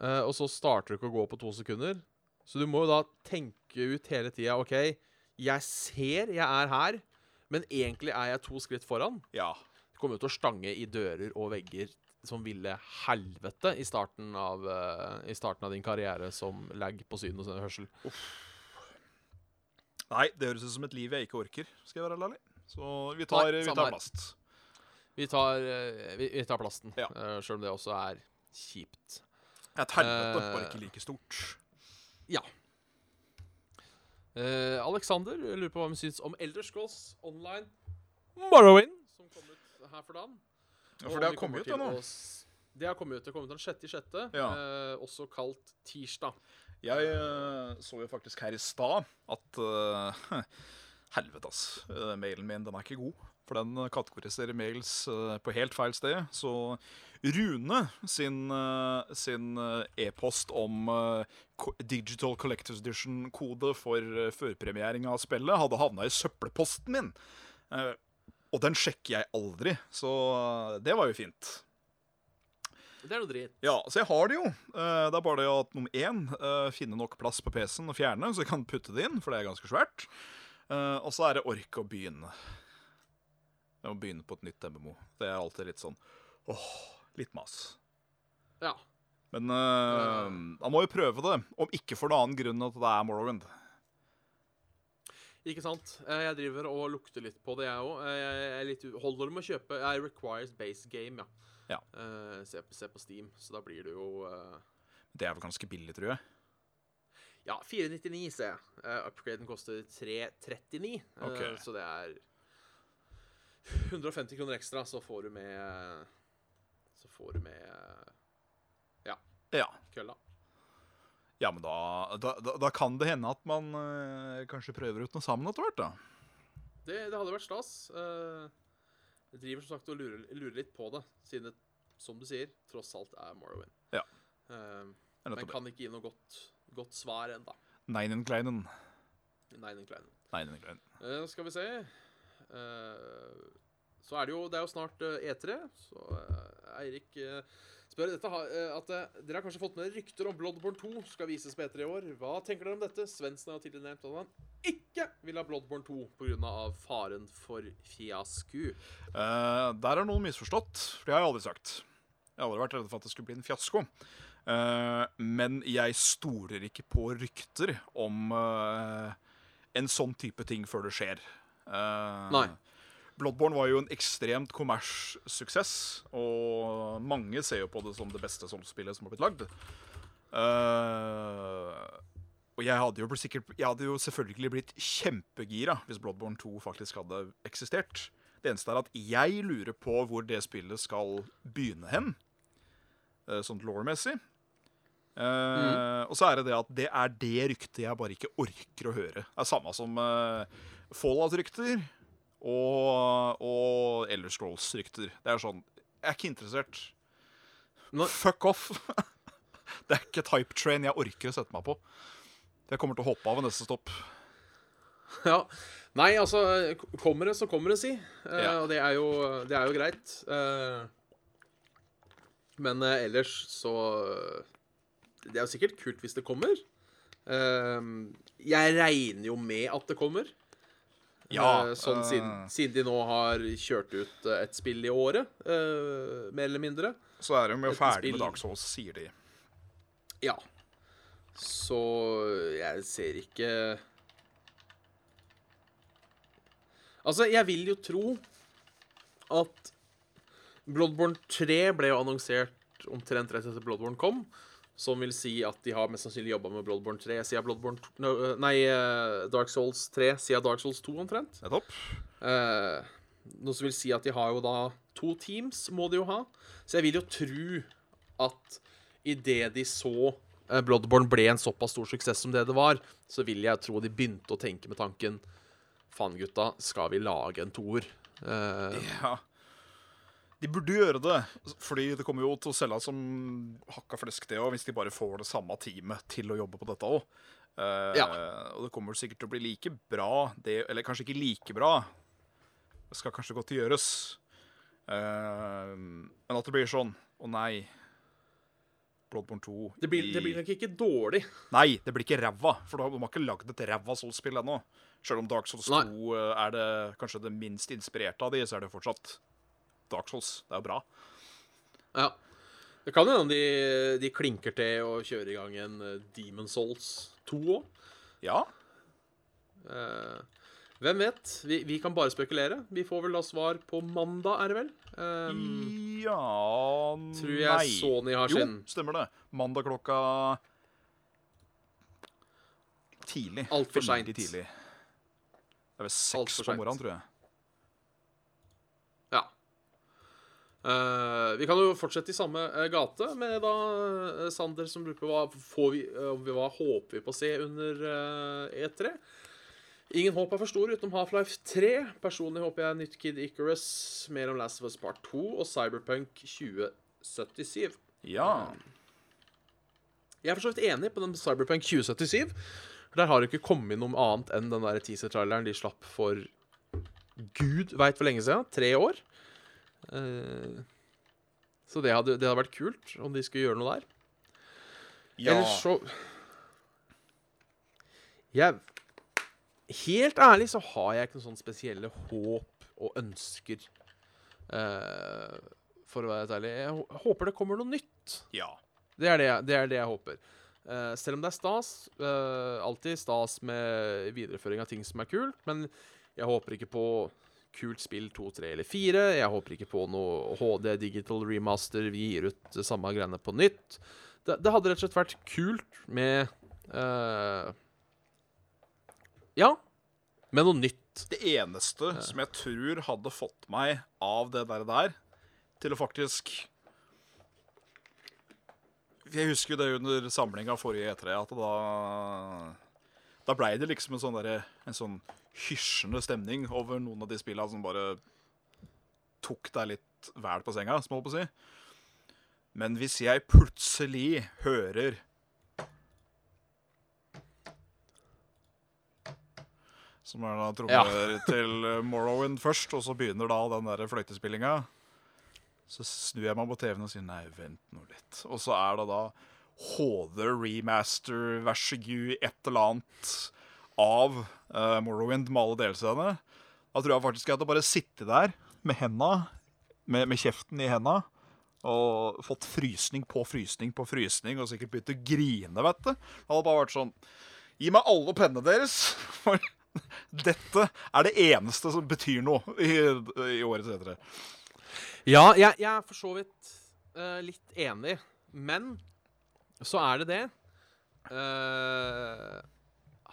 Eh, og så starter du ikke å gå på to sekunder. Så du må jo da tenke ut hele tida OK, jeg ser jeg er her, men egentlig er jeg to skritt foran. Ja. Det kommer jo til å stange i dører og vegger som ville helvete i starten av, uh, i starten av din karriere som lag på syn og hørsel. Nei, det høres ut som et liv jeg ikke orker, skal jeg være ærlig. Så vi tar, Nei, vi tar plast. Vi tar, eh, vi, vi tar plasten, Ja. Uh, selv om det også er kjipt. Et helvete, uh, bare ikke like stort. Eh, Alexander lurer på hva vi syns om Elder Scrolls Online Morrowind, som kom ut her for dagen. Ja, for det har kommet ut, da, nå. Det har kommet ut. Det kommet ut den sjette i sjette, Ja. eh, også kalt tirsdag. Jeg uh, så jo faktisk her i stad at Helvete, ass. Mailen min den er ikke god. For den kategoriserer mails eh, på helt feil sted. Så Rune sin, eh, sin eh, e-post om Digital Collectors Edition-kode for førpremiering av spillet hadde havna i søppelposten min. Og den sjekker jeg aldri, så det var jo fint. Det er noe dritt. Ja, så jeg har det jo. Det er bare det at nummer én finner finne nok plass på PC-en og fjerne, så jeg kan putte det inn, for det er ganske svært. Og så er det orke å begynne. Jeg må begynne på et nytt MMO. Det er alltid litt sånn åh, litt mas. Ja. Men uh, han må jo prøve det, om ikke for noen annen grunn enn at det er Morrowind. Ikke sant? Eh, Jeg driver og lukter litt på det, jeg òg. Jeg er holder med å kjøpe Jeg requires base game, ja. Ja. Uh, Se, se på Steam, så da blir det jo uh... Det er vel ganske billig, tror jeg. Ja, 499 ser jeg. Uh, upgraden koster 339, eh, Ok. så det er 150 kroner ekstra, så får du med Så får du med Ja. Ja. kølla. Ja, men da, da, da, kan det hende at man øh, kanskje prøver ut noe sammen etter hvert, da. Det, det hadde vært stas. Uh, Jeg driver som sagt og lurer, lurer litt på det, siden det, som du sier, tross alt er Morrowind. Ja. Uh, men kan ikke gi noe godt, godt svar ennå. Neinen Kleinen. Neinen Kleinen. Neinen Kleinen. Eh, skal vi se Så er det jo Det er jo snart eh, E3, så eh, Eirik eh, spør dette eh, at eh, Dere har kanskje fått med rykter om Bloodborne 2 skal vises på E3 i år. Hva tenker dere om dette? Svendsen har jo tidligere nevnt at han ikke vil ha Bloodborne 2 pga. faren for fiasku. Uh, der er noen misforstått, for det har jeg aldri sagt. Jeg har aldri vært redd for at det skulle bli en fiasko. Uh, men jeg stoler ikke på rykter om uh, en sånn type ting før det skjer. Eh, Nei. Bloodborne var jo en ekstremt kommerssuksess, og mange ser jo på det som det beste Souls-spillet som har blitt lagd. Uh, og jeg hadde, jo sikkert, jeg hadde jo selvfølgelig blitt kjempegira hvis Bloodborne 2 faktisk hadde eksistert. Det eneste er at jeg lurer på hvor det spillet skal begynne hen, uh, sånn law-messig. Eh, Og så er det det at det er det ryktet jeg bare ikke orker å høre. Det er samme som uh, Fallout-rykter og, og Elder Scrolls-rykter. Det er sånn Jeg er ikke interessert. Nå- Fuck off. det er ikke et hype train jeg orker å sette meg på. Jeg kommer til å hoppe av ved neste stopp. Ja. Nei, altså Kommer det, så kommer det, si. Uh, Ja. Og det er jo, det er jo greit. Uh, men uh, ellers så Det er jo sikkert kult hvis det kommer. Jeg regner jo med at det kommer. Ja, Eh, sånn eh. siden, siden de nå har kjørt ut eh, et spill i året, uh, mer eller mindre. Så er de jo ferdig med Dark Souls, sier de. Ja. Så jeg ser ikke Altså, jeg vil jo tro at Bloodborne 3 ble jo annonsert omtrent rett etter Bloodborne kom. Som vil si at de har mest sannsynlig jobba med Bloodborne 3 siden Bloodborne no, eh, Nei, eh, Dark Souls 3 siden Dark Souls 2, omtrent. Nettopp. Eh, noe som vil si at de har jo da to teams, må de jo ha. Så jeg vil jo tro at idet de så eh, Bloodborne ble en såpass stor suksess som det det var, så vil jeg tro de begynte å tenke med tanken Faen, gutta, skal vi lage en toer? Eh, Ja. De burde gjøre det, fordi det kommer jo til å selge som hakka flesk, det òg, hvis de bare får det samme teamet til å jobbe på dette òg. Ja. Og det kommer sikkert til å bli like bra, det, eller kanskje ikke like bra. Det skal kanskje godt gjøres. Uh, men at det blir sånn Å nei. Bloodborne 2 det, blir, det blir nok ikke dårlig. Nei, det blir ikke ræva, for de har ikke lagd et ræva Souls-spill ennå. Selv om Dark Souls 2 Nei. eh, er det kanskje det minst inspirerte av de, så er det fortsatt Dark Souls. Det er jo bra. Ja. Det kan hende de, de klinker til og kjører i gang en eh, Demon Souls 2 òg. Ja. Eh, hvem vet? Vi, vi kan bare spekulere. Vi får vel da svar på mandag, er det vel? Um, ja tror jeg Nei. Sony har Jo, stemmer det. Mandag klokka Tidlig. Alt for sent. tidlig. Det er vel seks på morgenen, tror jeg. Eh, vi kan jo fortsette i samme eh, gate med da eh, Sander som lurer på hva, får vi, hva håper vi på å se under uh, E3. Ingen håp er for store utenom Half-Life 3. Personlig håper jeg nytt Kid Icarus, mer om Last of Us Part 2 og Cyberpunk 2077. Ja. Jeg er for så vidt enig på den Cyberpunk 2077. For Der har det ikke kommet noe annet enn den teaser-traileren de slapp for gud veit hvor lenge siden. Tre år. Eh, så det hadde, det hadde vært kult om de skulle gjøre noe der. ja. Ellers så Jeg Helt ærlig så har jeg ikke noen sånne spesielle håp og ønsker. Uh, for å være helt ærlig. Jeg håper det kommer noe nytt. ja. Det er det, jeg- det, er det jeg håper. Uh, selv om det er stas. Uh, alltid stas med videreføring av ting som er kult. Men jeg håper ikke på kult spill 2, 3 eller 4. Jeg håper ikke på noe HD digital remaster. Vi gir ut det samme greiene på nytt. Det, det hadde rett og slett vært kult med uh, Ja, med noe nytt. Det eneste som jeg tror hadde fått meg av det der, der til å faktisk Jeg husker det under samlinga forrige E3, at da Da blei det liksom en sånn derre En sånn hysjende stemning over noen av de spilla som bare tok deg litt vel på senga, som jeg holdt på å si. Men hvis jeg plutselig hører Som er da trommer til eh, Morrowind først, og så begynner da den der fløytespillinga. Så snur jeg meg på TV-en og sier nei, vent nå litt. Og så er det da HD remaster, vær så god, et eller annet av uh, Morrowind med alle delscenene. Da tror jeg faktisk jeg hadde bare sittet der med henda, med, med kjeften i henda, og fått frysning på frysning på frysning, og sikkert begynt å grine, vet du. Det hadde bare vært sånn Gi meg alle pennene deres, for dette er det eneste som betyr noe i, i årets E3. Ja, jeg, jeg er for så vidt uh, litt enig, men så er det det. Eh,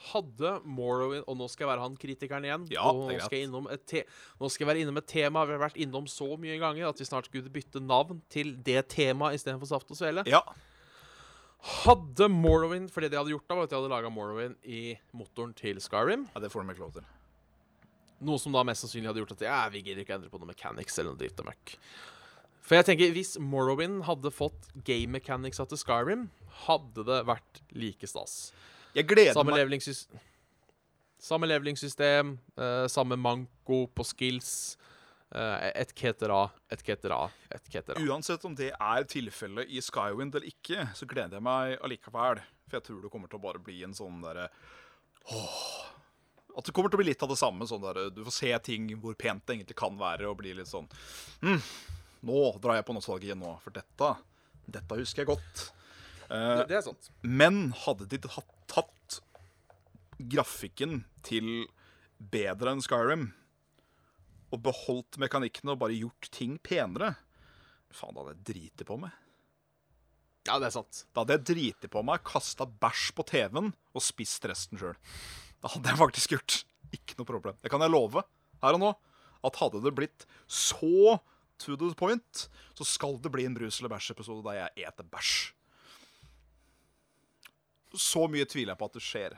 hadde Morrowind Og nå skal jeg være han kritikeren igjen. Ja, og nå skal, jeg nå skal jeg være innom et tema vi har vært innom så mye ganger at vi snart skulle bytte navn til det temaet istedenfor Saft og Svele. Ja. Hadde Morrowind For det de hadde gjort, da var at de hadde laga Morrowind i motoren til Skyrim. ja, det får de lov til. Noe som da mest sannsynlig hadde gjort at ja, vi gidder ikke endre på noe mechanics eller noe dritt og møkk. For jeg tenker, hvis Morrowind hadde fått game mechanics til Skyrim, hadde det vært like stas. Jeg gleder Samme, meg levelingssys samme levelingssystem, uh, samme manko på skills, Uh, et cetera, et cetera, et cetera. Uansett om det er tilfellet i Skywind eller ikke, så gleder jeg meg allikevel. For jeg tror det kommer til å bare bli en sånn derre Åh. At det kommer til å bli litt av det samme. sånn der, Du får se ting hvor pent det egentlig kan være, og bli litt sånn mm, Nå drar jeg på nostalgien nå, for dette Dette husker jeg godt. Uh, Det, det er sant. Men hadde de tatt grafikken til bedre enn Skyrim, og beholdt mekanikkene og bare gjort ting penere Faen, da hadde jeg driti på meg. Ja, det er sant. Da hadde jeg driti på meg, kasta bæsj på TV-en og spist resten sjøl. Det hadde jeg faktisk gjort. Ikke noe problem. Det kan jeg love her og nå. At hadde det blitt så to the point, så skal det bli en brus eller bæsj-episode der jeg eter bæsj. Så mye tviler jeg på at det skjer.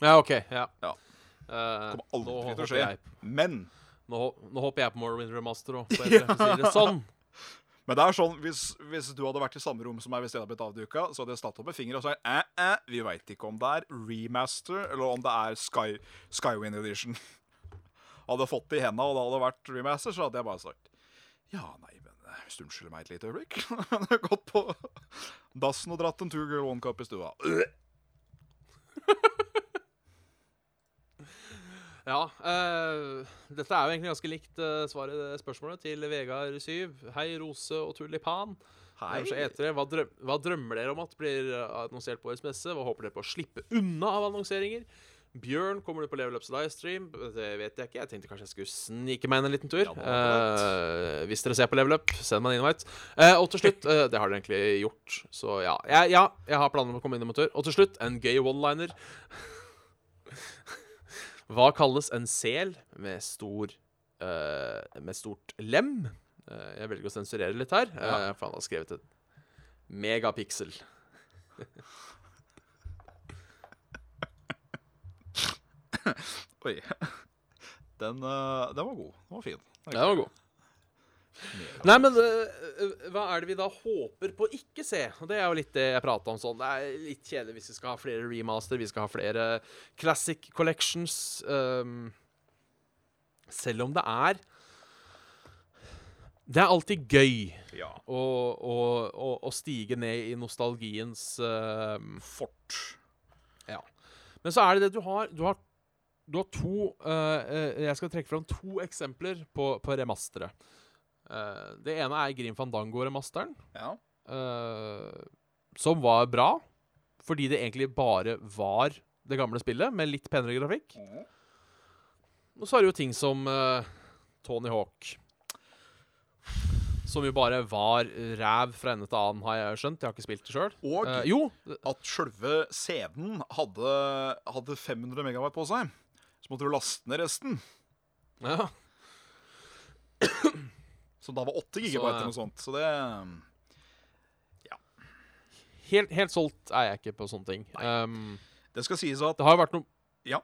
Ja, OK. Ja. Ja. Uh, kommer aldri til å skje. jeg Men Nå, nå håper jeg på Morrowind Remaster òg, det sånn. Men det er sånn, hvis, hvis du hadde vært i samme rom som meg hvis det hadde blitt avduka, så hadde jeg stått opp med fingeren og sagt eh, eh, vi veit ikke om det er remaster eller om det er Sky, Skywind Edition. Hadde jeg fått det i hendene og det hadde vært remaster, så hadde jeg bare sagt ja, nei, men eh, hvis du unnskylder meg et lite øyeblikk Jeg hadde gått på dassen og dratt en two girl one cup i stua. Ja. Uh, dette er jo egentlig ganske likt uh, svaret spørsmålet til Vegard Syv. Hei, Rose og Tulipan. Hei. Hva, drøm, hva drømmer dere om at blir eh, annonsert på årets messe? Hva håper dere på å slippe unna av annonseringer? Bjørn, kommer du på Level Ups livestream? Det vet jeg ikke. Jeg tenkte kanskje jeg skulle snike meg inn en liten tur. Ja, uh, Eh, hvis dere ser på Level Up, send meg en invite. Uh, og til slutt uh, Det har dere egentlig gjort, så ja. Jeg, ja, jeg har planer om å komme inn om en tur. Og til slutt, en gøy one-liner. Hva kalles en sel med stor uh, Med stort lem? Uh, jeg velger å sensurere litt her, Ja. uh, for han har skrevet et megapiksel. Oi. Den, eh, den var god. Den var fin. Den var god. Nei, men eh, hva er det vi da håper på ikke se? Og Det er jo litt det jeg prata om sånn. Det er litt kjedelig hvis vi skal ha flere remaster, vi skal ha flere classic collections. Um, selv om det er Det er alltid gøy Ja. å, å, å, å stige ned i nostalgiens uh, Fort. Men så er det det du har Du har, du har to uh, Jeg skal trekke fram to eksempler på, på remastere. Eh, det ene er Grim Fandango-remasteren, Ja. uh, som var bra. Fordi det egentlig bare var det gamle spillet, med litt penere grafikk. Og så er det jo ting som uh, Tony Hawk. Som jo bare var ræv fra ende til annen, har jeg skjønt. Jeg har ikke spilt det sjøl. Og jo, at sjølve CD-en hadde, hadde 500 megabyte på seg. Så måtte du laste ned resten. ja. Som da var 8 GB gigabyte eh, eller noe sånt. Så det helt, helt solgt er jeg ikke på sånne ting. Um, Det skal sies at det har jo vært noe Ja.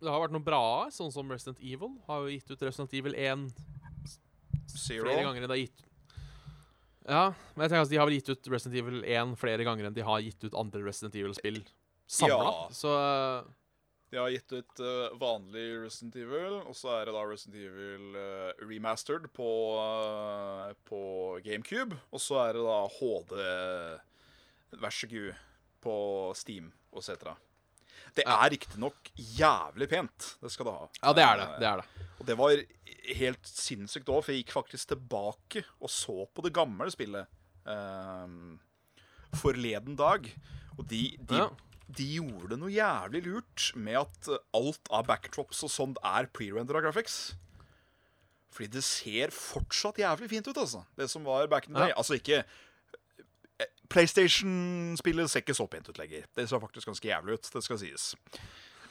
Det har vært noe bra, sånn som Resident Evil. Har jo gitt ut Resident Evil 1 Zero flere ganger enn det har gitt Ja, men jeg tenker altså, de har vel gitt ut Resident Evil 1 flere ganger enn de har gitt ut andre Resident Evil-spill samla. Ja. Så uh, De har gitt ut uh, vanlig Resident Evil, og så er det da Resident Evil uh, remastered på, uh, på GameCube. Og så er det da HD vær så god på Steam etc. Det er riktignok jævlig pent. Det skal det ha. Ja, det er det. Det er det. Og det var helt sinnssykt òg, for jeg gikk faktisk tilbake og så på det gamle spillet forleden dag. Og de, de, Ja. De gjorde noe jævlig lurt med at alt av backdrops og sånt er pre-rendera graphics. Fordi det ser fortsatt jævlig fint ut, altså. Det som var back in the Ja. day. Altså ikke eh, PlayStation-spillet ser ikke så pent ut lenger. Det ser faktisk ganske jævlig ut, det skal sies.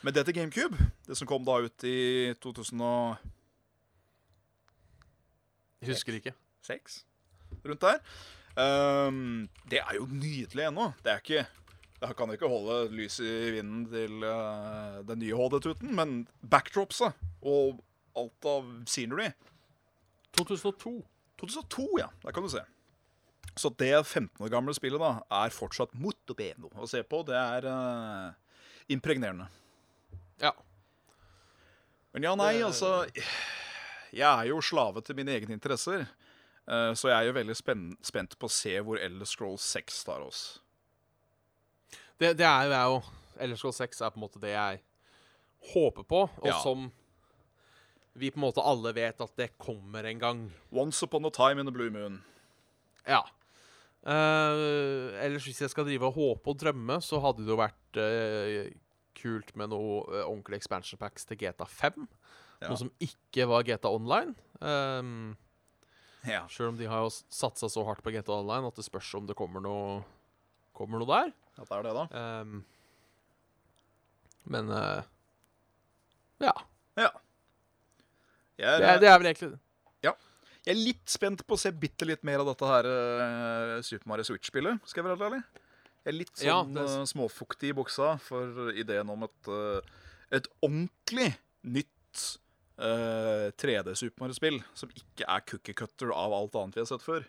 Men det til GameCube, det som kom da ut i 2006 Jeg husker ikke. rundt der, Um, det er jo nydelig ennå. Det er ikke Det kan ikke holde lys i vinden til uh, den nye HD-tuten, men backdropsa og alt av scenery 2002. 2002, ja. Der kan du se. Så det 15 år gamle spillet da er fortsatt mot beno å se på. Det er uh, impregnerende. Ja. Men ja, nei, altså Jeg er jo slave til mine egne interesser. Uh, så jeg er jo veldig spen spent på å se hvor Elder Scrolls 6 tar oss. Det, det er jo jeg òg. LSK6 er på en måte det jeg håper på, og Ja. som vi på en måte alle vet at det kommer en gang. Once upon a time in the blue moon. Ja. Uh, ellers hvis jeg skal drive og håpe og drømme, så hadde det jo vært uh, kult med noe uh, ordentlig expansion packs til GTA 5. Ja. Noe som ikke var GTA Online. Um, Ja. Sjøl om de har jo satsa så hardt på GTA Online at det spørs om det kommer noe, kommer noe der. Ja, det er det, da. Um, men uh, ja. Ja. Er, Det er, det er vel egentlig det. jeg er litt spent på å se bitte litt mer av dette her uh, Super Mario Switch-spillet, skal jeg være helt ærlig. Jeg er litt sånn Ja, det- uh, småfuktig i buksa for ideen om et, uh, et ordentlig nytt uh, 3D-Super Mario-spill som ikke er cookie cutter av alt annet vi har sett før.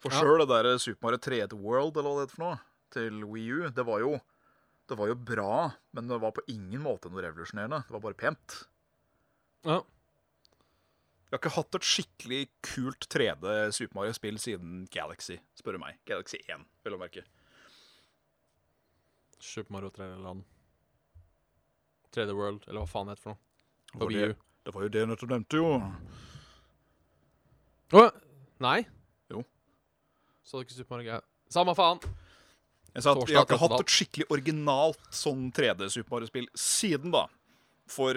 For Ja. sjøl det der Super Mario 3D World, eller hva det heter for noe, til Wii U, det var jo det var jo bra, men det var på ingen måte noe revolusjonerende. Det var bare pent. Ja. Vi har ikke hatt et skikkelig kult 3D Super Mario-spill siden Galaxy, spør du meg. Galaxy 1, vil jeg merke. Super Mario 3D Land. 3D World, eller hva faen det heter for noe. For På Wii det, U. det var jo det du nettopp nevnte, jo. Å, nei. Jo. Så det ikke Super Mario Samme faen. Jeg sa at vi har ikke hatt et skikkelig originalt sånn 3D Super Mario-spill siden da. For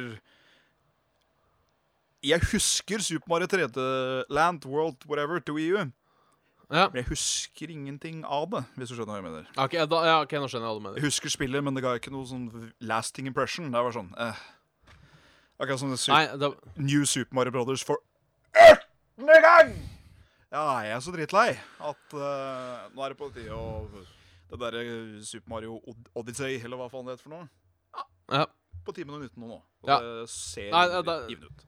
jeg husker Super Mario 3D Land, World, whatever, to EU. Ja. Men jeg husker ingenting av det, hvis du skjønner hva jeg mener. Ok, da, ja, okay, nå skjønner jeg hva du mener. Jeg husker spillet, men det ga ikke noe sånn lasting impression. Det var sånn eh. Akkurat som Nei, det, New Super Mario Brothers for ørtende gang! Ja, jeg er så drittlei at uh, nå er det på tide å Det derre Super Mario Odyssey, eller hva faen det heter for noe. Ja. På timen og 19 nå. Og Ja. det ser ja, givende ut.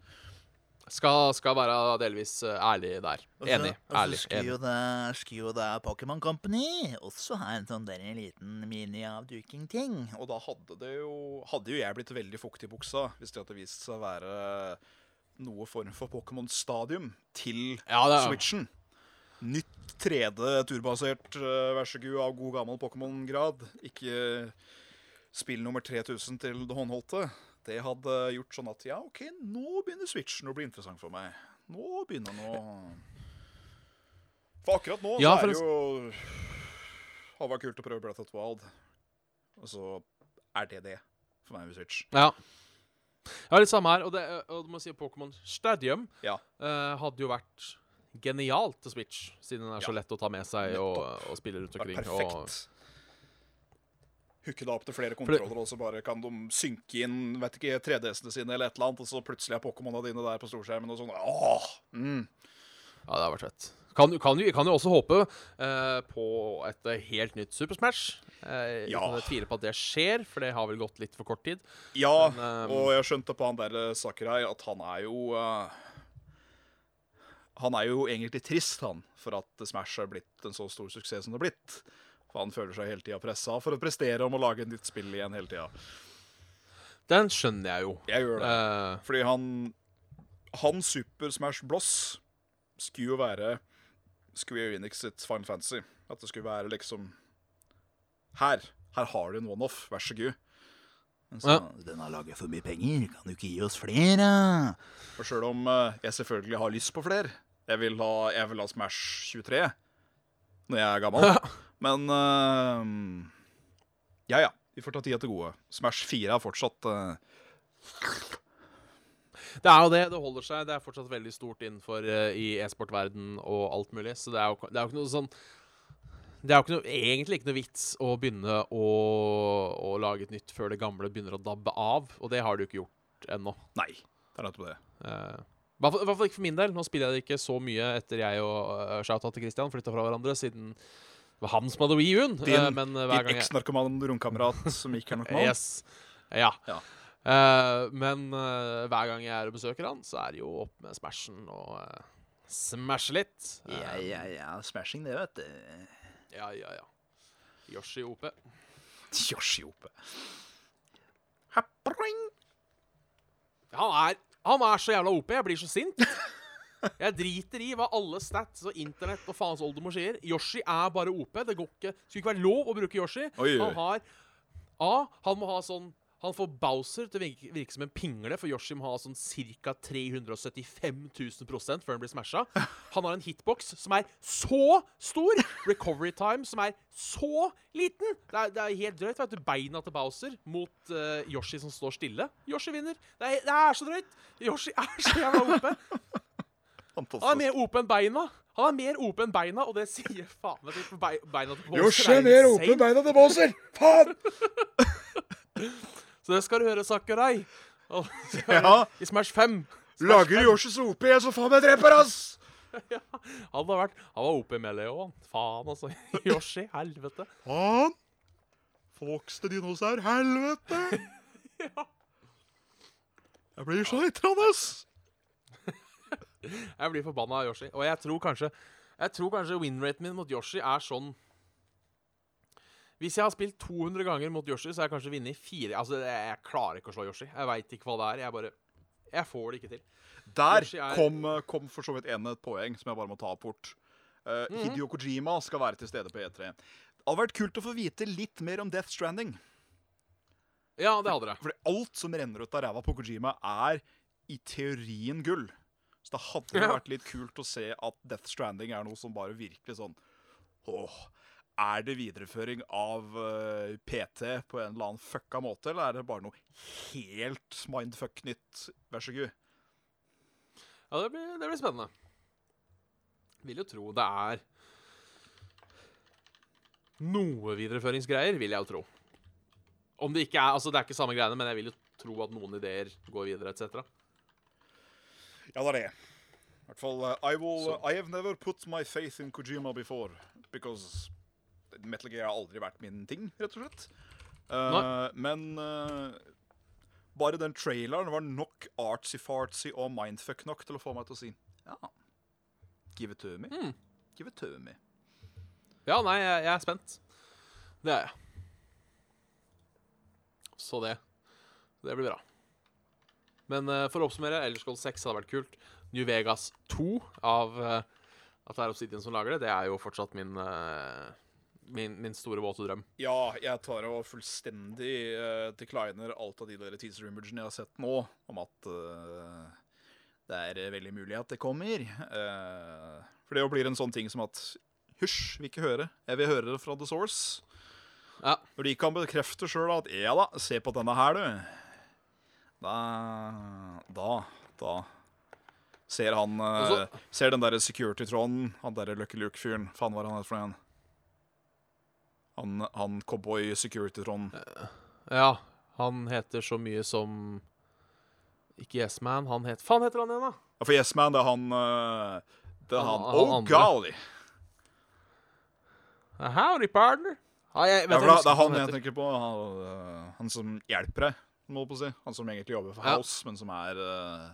Skal, skal være delvis eh, ærlig der. Enig. Ærlig. Og så skulle jo da, skulle jo da Pokémon Company også ha en sånn der en liten mini-avduking-ting. Og da hadde det jo Hadde jo jeg blitt veldig fuktig i buksa hvis det hadde vist seg å være noe form for Pokémon Stadium til Ja, det Switchen. Nytt 3D turbasert uh, versegu av god gammel Pokémon-grad. Ikke spill nummer 3000 til det håndholdte. Det hadde gjort sånn at ja, OK, nå begynner Switchen å bli interessant for meg. Nå begynner den å For akkurat nå Ja, så er det jo Hadde vært kult å prøve Breath of the Wild. Og så er det det for meg med Switch. Ja. Ja, litt samme her. Og, det, og du må si Pokémon Stadium Ja. uh, hadde jo vært genialt til Switch, siden den er så lett å ta med seg og, og spille rundt omkring. Perfekt. Og. Hooke deg opp til flere kontroller, og så bare kan de synke inn vet ikke, 3DS-ene sine, eller et eller annet, og så plutselig er Pokémona dine der på storskjermen. og sånn. Åh! Mm. ja, det har vært fett. Kan, kan, kan jo også håpe eh, på et eh, helt nytt Super Smash. Eh, Ja. Jeg tviler på at det skjer, for det har vel gått litt for kort tid. Ja, Men, ehm, og jeg skjønte på han der eh, Sakurai at han er jo eh, Han er jo egentlig trist, han, for at Smash har blitt en så stor suksess som det har blitt. For han føler seg hele tida pressa for å prestere om å lage et nytt spill igjen hele tida. Den skjønner jeg jo. Jeg gjør det. Uh... Fordi han Han Super Smash Bloss skulle jo være Square Enix sitt Final Fantasy. At det skulle være liksom Her. Her har du en one-off. Vær så god. Så Ja. den har laget for mye penger, kan du ikke gi oss flere? Og sjøl om eh, jeg selvfølgelig har lyst på flere Jeg vil ha, jeg vil ha Smash 23 når jeg er gammel. Men uh, Ja, ja. Vi får ta tida til gode. Smash 4 er fortsatt uh... Det er jo det. Det holder seg. Det er fortsatt veldig stort innenfor uh, i e-sportverden og alt mulig. Så det er jo, det er jo ikke noe sånn Det er jo ikke noe, egentlig ikke noe vits å begynne å, å lage et nytt før det gamle begynner å dabbe av. Og det har du ikke gjort ennå. Nei. Det er nettopp det. Eh, I hvert fall- ikke for min del. Nå spiller jeg det ikke så mye etter jeg og uh, Shoutout til Christian flytta fra hverandre, siden det var han som hadde Wii-U-en. Din- men eh, hver Din jeg romkamerat som ikke er narkoman. Yes. Ja. Ja. Uh, men uh, hver gang jeg er og besøker han, så er det jo opp med Smashen og uh, smashe litt. Eh, Ja, ja, ja. Smashing, det, vet du. ja, ja, ja. Yoshi OP. Yoshi oppe. Hapring. Han er, han er så jævla OP. Jeg blir så sint. Jeg driter i hva alle stats og internett og faens oldemor sier. Yoshi er bare OP. Det går ikke, skulle ikke være lov å bruke Yoshi. Oi, oi. Han har A. Han må ha sånn Han får Bowser til å virke, virke som en pingle, for Yoshi må ha sånn ca. 375 000 før han blir smasha. Han har en hitbox som er så stor! Recovery time som er så liten! Det er, det er helt drøyt. vet du, Beina til Bowser mot uh, Yoshi som står stille. Yoshi vinner. Det er, det er så drøyt! Yoshi er så jævla OP. Han er mer OP enn beina. Han er mer OP enn beina, og det sier faen meg til beina til Bowser Yoshi er mer åpen beina til Bowser! Faen! Så det skal du høre, Sakurai. Ja. I Smash 5. Smash Lager Yoshi så OP, så faen meg dreper ass! Han har vært Han var OP med Leo, han. Faen, altså. Yoshi, helvete. Faen! Vokste dinosaur, helvete! Ja. Jeg blir så eitrende. Jeg blir forbanna av Yoshi. Og jeg tror kanskje Jeg tror kanskje winraten min mot Yoshi er sånn Hvis jeg har spilt 200 ganger mot Yoshi, så har jeg kanskje vunnet fire Altså, jeg, klarer ikke å slå Yoshi. Jeg veit ikke hva det er. Jeg bare Jeg får det ikke til. Der er- kom, eh, kom for så vidt en et poeng som jeg bare må ta fort. Eh, Mhm. Hideo Kojima skal være til stede på E3. Det hadde vært kult å få vite litt mer om Death Stranding. Ja, det hadde det. For alt som renner ut av ræva på Kojima, er i teorien gull. Så det hadde Ja. vært litt kult å se at Death Stranding er noe som bare virkelig sånn Åh, er det videreføring av uh, PT på en eller annen fucka måte, eller er det bare noe helt mindfuck nytt? Vær så god. Ja, det blir, det blir spennende. Vil jo tro det er noe videreføringsgreier, vil jeg jo tro. Om det ikke er Altså, det er ikke samme greiene, men jeg vil jo tro at noen ideer går videre, etc. Ja, det er det. I hvert fall uh, I will uh, I have never put my faith in Kojima before because Metal Gear har aldri vært min ting, rett og slett. Uh, men uh, bare den traileren var nok artsy-fartsy og mindfuck nok til å få meg til å si ja, give it to me. Mm. Give it to me. Ja, nei, jeg, jeg er spent. Det er jeg. Så det Det blir bra. Men uh, for å oppsummere, Elder Scrolls 6 hadde vært kult. New Vegas 2 av uh, at det er Obsidian som lager det, det er jo fortsatt min eh, min, min store våte drøm. Ja, jeg tar og fullstendig uh, decliner alt av de der teaser imagene jeg har sett nå, om at uh, det er veldig mulig at det kommer. Uh, for det jo blir en sånn ting som at Hysj, vil ikke høre. Jeg vil høre det fra The Source. Ja. Når de kan bekrefte sjøl at ja da, se på denne her, du. Da Da, da ser han eh, Ser den derre security-tråden, han derre Lucky Luke-fyren. Faen, hva er han het for noe igjen? Han, han cowboy security-tron. Ja, han heter så mye som Ikke Yes Man, han het Faen heter han igjen, da? Ja, for Yes Man, det er han eh, Det er Han- han, han Oh, golly! Uh, Howdy, partner. Ja, jeg, vet, jeg da, det er han, han jeg tenker på. Han, eh, han som hjelper deg, må jeg på å si. Han som egentlig jobber for Ja. House, men som er eh,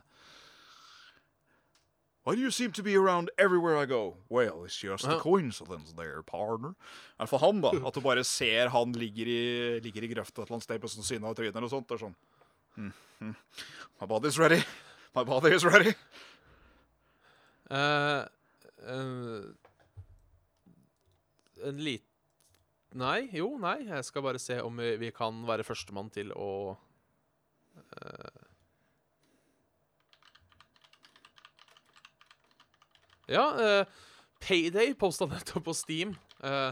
Why do you seem to be around everywhere I go? Well, it's just a coincidence there, partner. I hvert for han, da? At du bare ser han ligger i, ligger i grøfta et eller annet sted på siden av trynet eller sånt. Det er sånn mm. My body's ready. My body is ready. Uh, uh, en lit... Nei, jo, nei. Jeg skal bare se om vi, vi kan være førstemann til å eh, Ja, uh, Payday posta nettopp på Steam. Uh,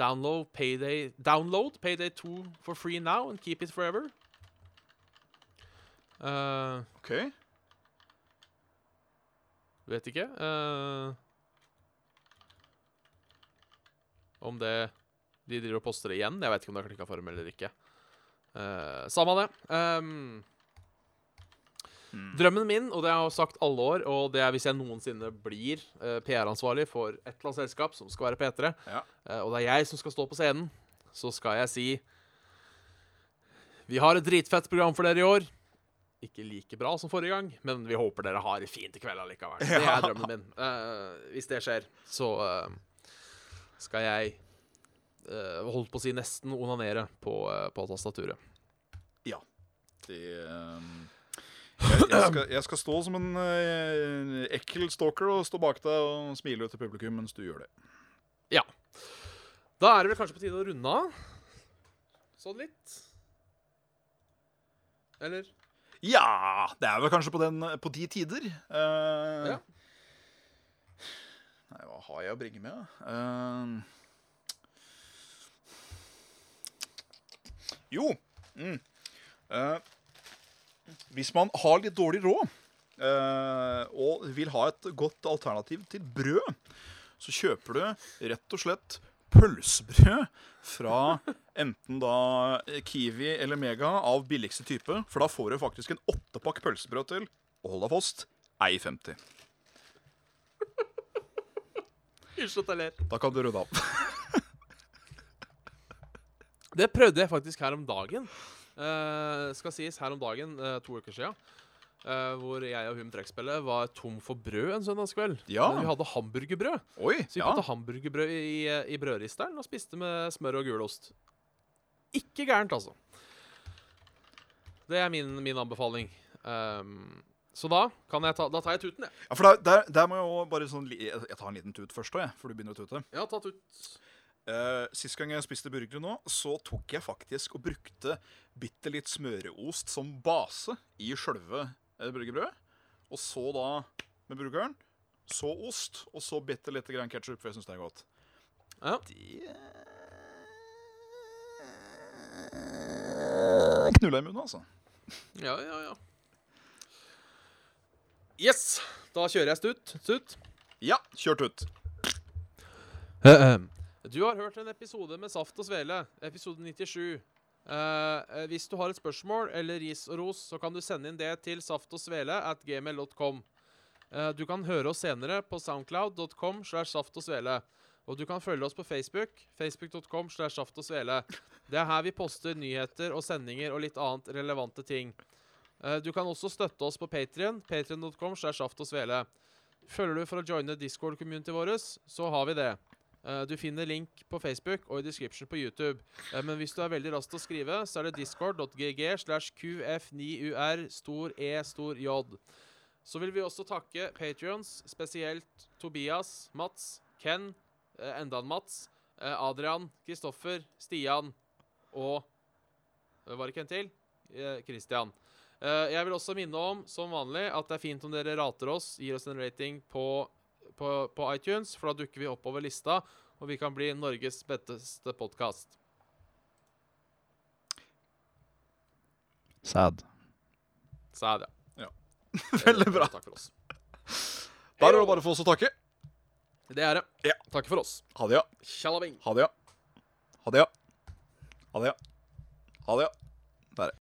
download Payday Download Payday 2 for free now and keep it forever. Uh, OK. Vet ikke. Uh, om det De driver og poster det igjen. Jeg vet ikke om det er klikka for dem eller ikke. Uh, Samme det. Ehm, Drømmen min, og det har jeg sagt alle år, og det er hvis jeg noensinne blir uh, PR-ansvarlig for et eller annet selskap som skal være P3, Ja. uh, og det er jeg som skal stå på scenen, så skal jeg si Vi har et dritfett program for dere i år. Ikke like bra som forrige gang, men vi håper dere har det fint i kveld allikevel. Det er drømmen min. Uh, hvis det skjer, så eh, skal jeg eh, holdt på å si nesten onanere på, eh, på tastaturet. Det, ehm, jeg, jeg, skal, jeg skal stå som en eh, ekkel stalker og stå bak deg og smile til publikum mens du gjør det. Ja. Da er det vel kanskje på tide å runde av? Sånn litt? Eller? Ja, det er vel kanskje på, den, på de tider. Uh, Ja. Nei, hva har jeg å bringe med? da? Uh, jo mm. Eh, Hvis man har litt dårlig råd eh, og vil ha et godt alternativ til brød, så kjøper du rett og slett pølsebrød fra enten da Kiwi eller Mega av billigste type. For da får du faktisk en åttepakk pølsebrød til, og hold deg fast, 1,50. Unnskyld at jeg ler. Da kan du runde av. Det prøvde jeg faktisk her om dagen. Eh, skal sies her om dagen, eh, to uker sia. hvor jeg og hun trekkspillet var tom for brød en søndagskveld. Ja. Men vi hadde hamburgerbrød. Oi, Så vi ja. putta hamburgerbrød i, i brødristeren og spiste med smør og gulost. Ikke gærent, altså. Det er min, min anbefaling. Um, så da kan jeg ta Da tar jeg tuten, jeg. ja for der, der, der må jeg jo bare sånn jeg tar en liten tut først òg, jeg, før du begynner å tute. Ja, ta tut. Uh, sist gang jeg spiste burgere nå, så tok jeg faktisk og brukte bitte litt smøreost som base i sjølve uh, burgerbrødet. Og så da med burgeren. Så ost, og så bitte lite grann ketsjup, for jeg syns det er godt. Ja. Det knulla i munnen, altså. Ja, ja, ja. Yes! Da kjører jeg stut. Stut. Ja, kjørt ut. Du har hørt en episode med Saft og Svele, episode 97. Eh, eh, hvis du har et spørsmål eller ris og ros, så kan du sende inn det til saftogsvele at gmail.com. Uh, Du kan høre oss senere på soundcloud.com slash saftogsvele. og du kan følge oss på Facebook. Facebook.com slash saftogsvele. Det er her vi poster nyheter og sendinger og litt annet relevante ting. Uh, Du kan også støtte oss på Patrion. Patrion.com slash saftogsvele. Følger du for å joine Discord-community vårt, så har vi det. Eh, Du finner link på Facebook og i description på YouTube. Eh, Men hvis du er veldig rask til å skrive, så er det discord.gg slash qf9ur stor E stor J. Så vil vi også takke Patrions, spesielt Tobias, Mats, Ken, eh, enda en Mats, Adrian, Kristoffer, Stian og Var det ikke en til? Christian. Jeg vil også minne om, som vanlig, at det er fint om dere rater oss, gir oss en rating på, på, på iTunes, for da dukker vi oppover lista, og vi kan bli Norges beste podkast. Sad. Sad, ja. ja. Veldig bra. Takk for oss. Da er det bare for oss å takke. Det er det. Ja. Takk for oss. Ha det, ja. Tjalabing. Ha det, ja. Ha det, ja. Ha det, ja. Ha det, ja. Der, ja.